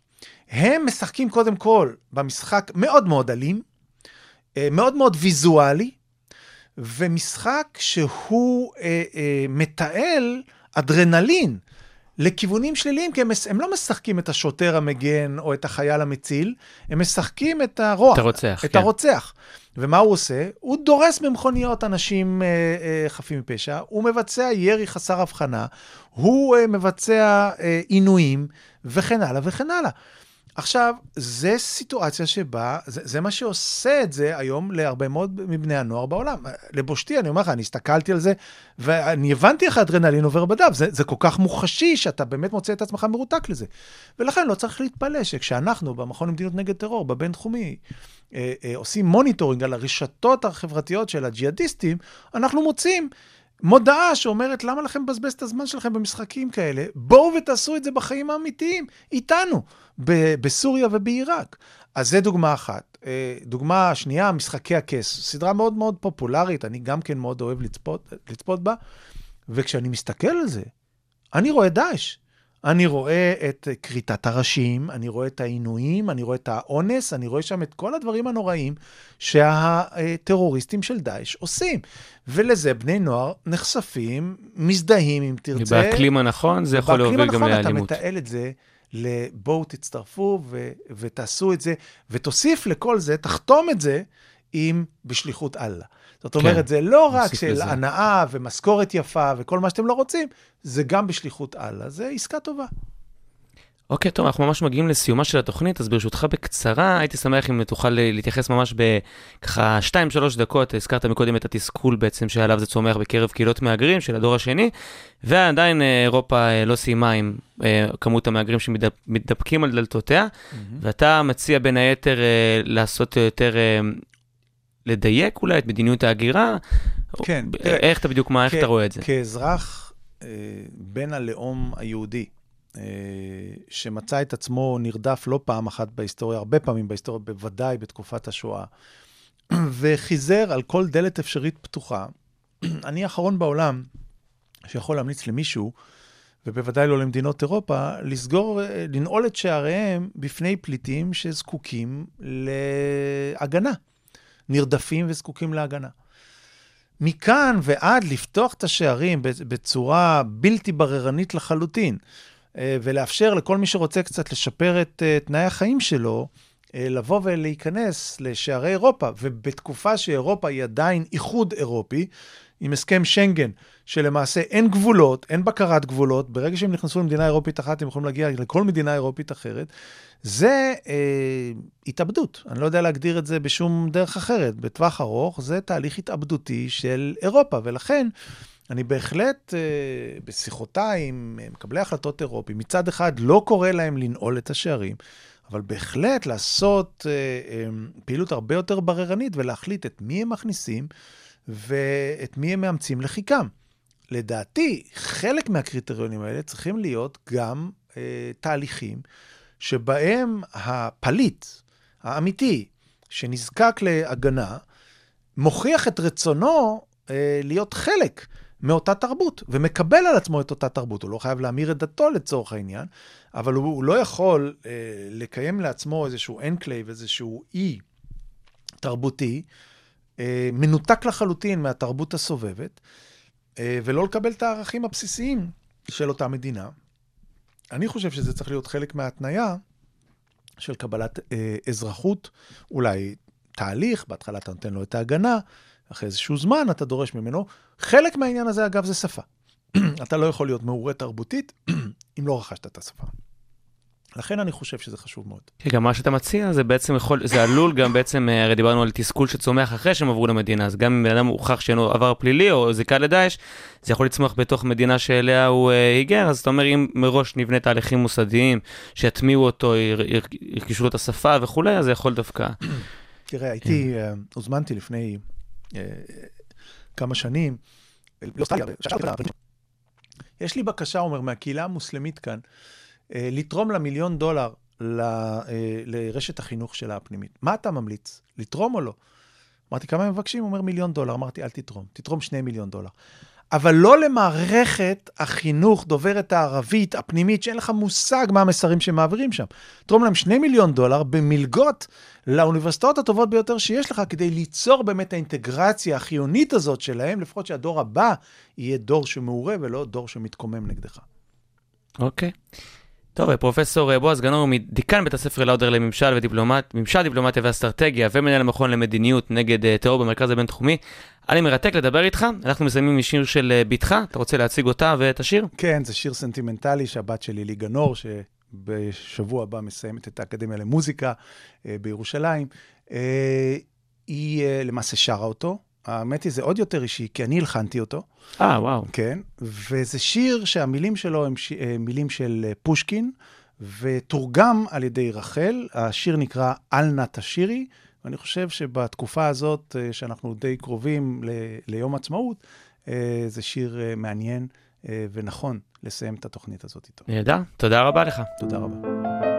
הם משחקים קודם כל במשחק מאוד מאוד אלים, אה, מאוד מאוד ויזואלי, ומשחק שהוא אה, אה, מתעל אדרנלין לכיוונים שליליים, כי הם, הם לא משחקים את השוטר המגן או את החייל המציל, הם משחקים את הרוע. את הרוצח, את כן. הרוצח. ומה הוא עושה? הוא דורס במכוניות אנשים אה, אה, חפים מפשע, הוא מבצע ירי חסר הבחנה, הוא אה, מבצע אה, עינויים, וכן הלאה וכן הלאה. עכשיו, זו סיטואציה שבה, זה, זה מה שעושה את זה היום להרבה מאוד מבני הנוער בעולם. לבושתי, אני אומר לך, אני הסתכלתי על זה, ואני הבנתי איך האדרנלין עובר בדם. זה, זה כל כך מוחשי, שאתה באמת מוצא את עצמך מרותק לזה. ולכן לא צריך להתפלא שכשאנחנו, במכון למדיניות נגד טרור, בבינתחומי, אה, אה, עושים monitoring על הרשתות החברתיות של הג'יהאדיסטים, אנחנו מוצאים מודעה שאומרת, למה לכם לבזבז את הזמן שלכם במשחקים כאלה? בואו ותעשו את זה בחיים האמיתיים, איתנו, ב- בסוריה ובעיראק. אז זה דוגמה אחת. אה, דוגמה שנייה, משחקי הכס. סדרה מאוד מאוד פופולרית, אני גם כן מאוד אוהב לצפות, לצפות בה, וכשאני מסתכל על זה, אני רואה דאעש. אני רואה את כריתת הראשים, אני רואה את העינויים, אני רואה את האונס, אני רואה שם את כל הדברים הנוראים שהטרוריסטים של דאעש עושים. ולזה בני נוער נחשפים, מזדהים, אם תרצה. ובאקלים הנכון זה יכול להוביל גם באקלים הנכון לאלימות. אתה מתעל את זה לבואו תצטרפו ו- ותעשו את זה, ותוסיף לכל זה, תחתום את זה עם בשליחות אללה. זאת אומרת, זה לא רק של לזה. הנאה ומשכורת יפה וכל מה שאתם לא רוצים, זה גם בשליחות אללה. זה עסקה טובה. אוקיי, טוב, אנחנו ממש מגיעים לסיומה של התוכנית, אז ברשותך בקצרה, הייתי שמח אם תוכל אה, להתייחס ממש בככה 2-3 דקות, הזכרת מקודם את התסכול בעצם שעליו זה צומח בקרב קהילות מהגרים של הדור השני, ועדיין אה, אירופה אה, לא סיימה עם כמות המהגרים שמתדפקים על דלתותיה, ואתה מציע בין היתר לעשות יותר, לדייק אולי את מדיניות ההגירה, כן, תראה, איך אתה בדיוק, מה, איך אתה רואה את זה? כאזרח אה, בן הלאום היהודי, אה, שמצא את עצמו נרדף לא פעם אחת בהיסטוריה, הרבה פעמים בהיסטוריה, בוודאי בתקופת השואה, <clears throat> וחיזר על כל דלת אפשרית פתוחה, <clears throat> אני האחרון בעולם שיכול להמליץ למישהו, ובוודאי לא למדינות אירופה, לסגור, אה, לנעול את שעריהם בפני פליטים שזקוקים להגנה, נרדפים וזקוקים להגנה. מכאן ועד לפתוח את השערים בצורה בלתי בררנית לחלוטין, אה, ולאפשר לכל מי שרוצה קצת לשפר את אה, תנאי החיים שלו, אה, לבוא ולהיכנס לשערי אירופה, ובתקופה שאירופה היא עדיין איחוד אירופי, עם הסכם שנגן, שלמעשה אין גבולות, אין בקרת גבולות, ברגע שהם נכנסו למדינה אירופית אחת, הם יכולים להגיע לכל מדינה אירופית אחרת, זה אה, התאבדות. אני לא יודע להגדיר את זה בשום דרך אחרת. בטווח ארוך זה תהליך התאבדותי של אירופה, ולכן אני בהחלט, אה, בשיחותיי עם אה, מקבלי החלטות אירופיים, מצד אחד לא קורא להם לנעול את השערים, אבל בהחלט לעשות אה, פעילות הרבה יותר בררנית ולהחליט את מי הם מכניסים ואת מי הם מאמצים לחיקם. לדעתי, חלק מהקריטריונים האלה צריכים להיות גם אה, תהליכים שבהם הפליט האמיתי, שנזקק להגנה, מוכיח את רצונו אה, להיות חלק מאותה תרבות, ומקבל על עצמו את אותה תרבות. הוא לא חייב להמיר את דתו לצורך העניין, אבל הוא, הוא לא יכול אה, לקיים לעצמו איזשהו enclave, איזשהו אי תרבותי, מנותק לחלוטין מהתרבות הסובבת, אה, ולא לקבל את הערכים הבסיסיים של אותה מדינה. אני חושב שזה צריך להיות חלק מההתניה של קבלת אה, אזרחות, אולי תהליך, בהתחלה אתה נותן לו את ההגנה, אחרי איזשהו זמן אתה דורש ממנו. חלק מהעניין הזה, אגב, זה שפה. <clears throat> אתה לא יכול להיות מעורה תרבותית <clears throat> אם לא רכשת את השפה. לכן אני חושב שזה חשוב מאוד. כן, גם מה שאתה מציע זה בעצם יכול, זה עלול גם בעצם, אה, הרי דיברנו על תסכול שצומח אחרי שהם עברו למדינה, אז גם אם בן אדם הוכח שאין לו עבר פלילי או זיקה לדאעש, זה יכול לצמוח בתוך מדינה שאליה הוא אה, היגר, אז אתה אומר אם מראש נבנה תהליכים מוסדיים, שיטמיעו אותו, יר- יר- ירכשו לו את השפה וכולי, אז זה יכול דווקא... <clears throat> תראה, הייתי, אה, הוזמנתי לפני כמה שנים, שאלתי אותה, יש לי בקשה, אומר, מהקהילה המוסלמית כאן, לתרום לה מיליון דולר ל- אה, לרשת החינוך שלה הפנימית. מה אתה ממליץ? לתרום או לא? אמרתי, כמה הם מבקשים? הוא אומר, מיליון דולר. אמרתי, אל תתרום, תתרום שני מיליון דולר. אבל לא למערכת החינוך דוברת הערבית הפנימית, שאין לך מושג מה המסרים שמעבירים שם. תרום להם שני מיליון דולר במלגות לאוניברסיטאות הטובות ביותר שיש לך, כדי ליצור באמת האינטגרציה החיונית הזאת שלהם, לפחות שהדור הבא יהיה דור שמעורה ולא דור שמתקומם נגדך. אוקיי. טוב, פרופסור אה, בועז גנור, דיקן בית הספר לאודר לממשל ודיפלומט, ממשל דיפלומטיה ואסטרטגיה ומנהל המכון למדיניות נגד אה, טרור במרכז הבינתחומי. לי מרתק לדבר איתך, אנחנו מסיימים בשיר של אה, בתך, אתה רוצה להציג אותה ואת השיר? כן, זה שיר סנטימנטלי שהבת שלי לי גנור, שבשבוע הבא מסיימת את האקדמיה למוזיקה בירושלים. היא למעשה שרה אותו. האמת היא, זה עוד יותר אישי, כי אני הלחנתי אותו. אה, וואו. כן, וזה שיר שהמילים שלו הם ש... אה, מילים של אה, פושקין, ותורגם על ידי רחל. השיר נקרא "אל נא תשירי", ואני חושב שבתקופה הזאת, אה, שאנחנו די קרובים ל... ליום עצמאות, זה שיר מעניין ונכון לסיים את התוכנית הזאת איתו. נהדר, תודה רבה לך. תודה רבה.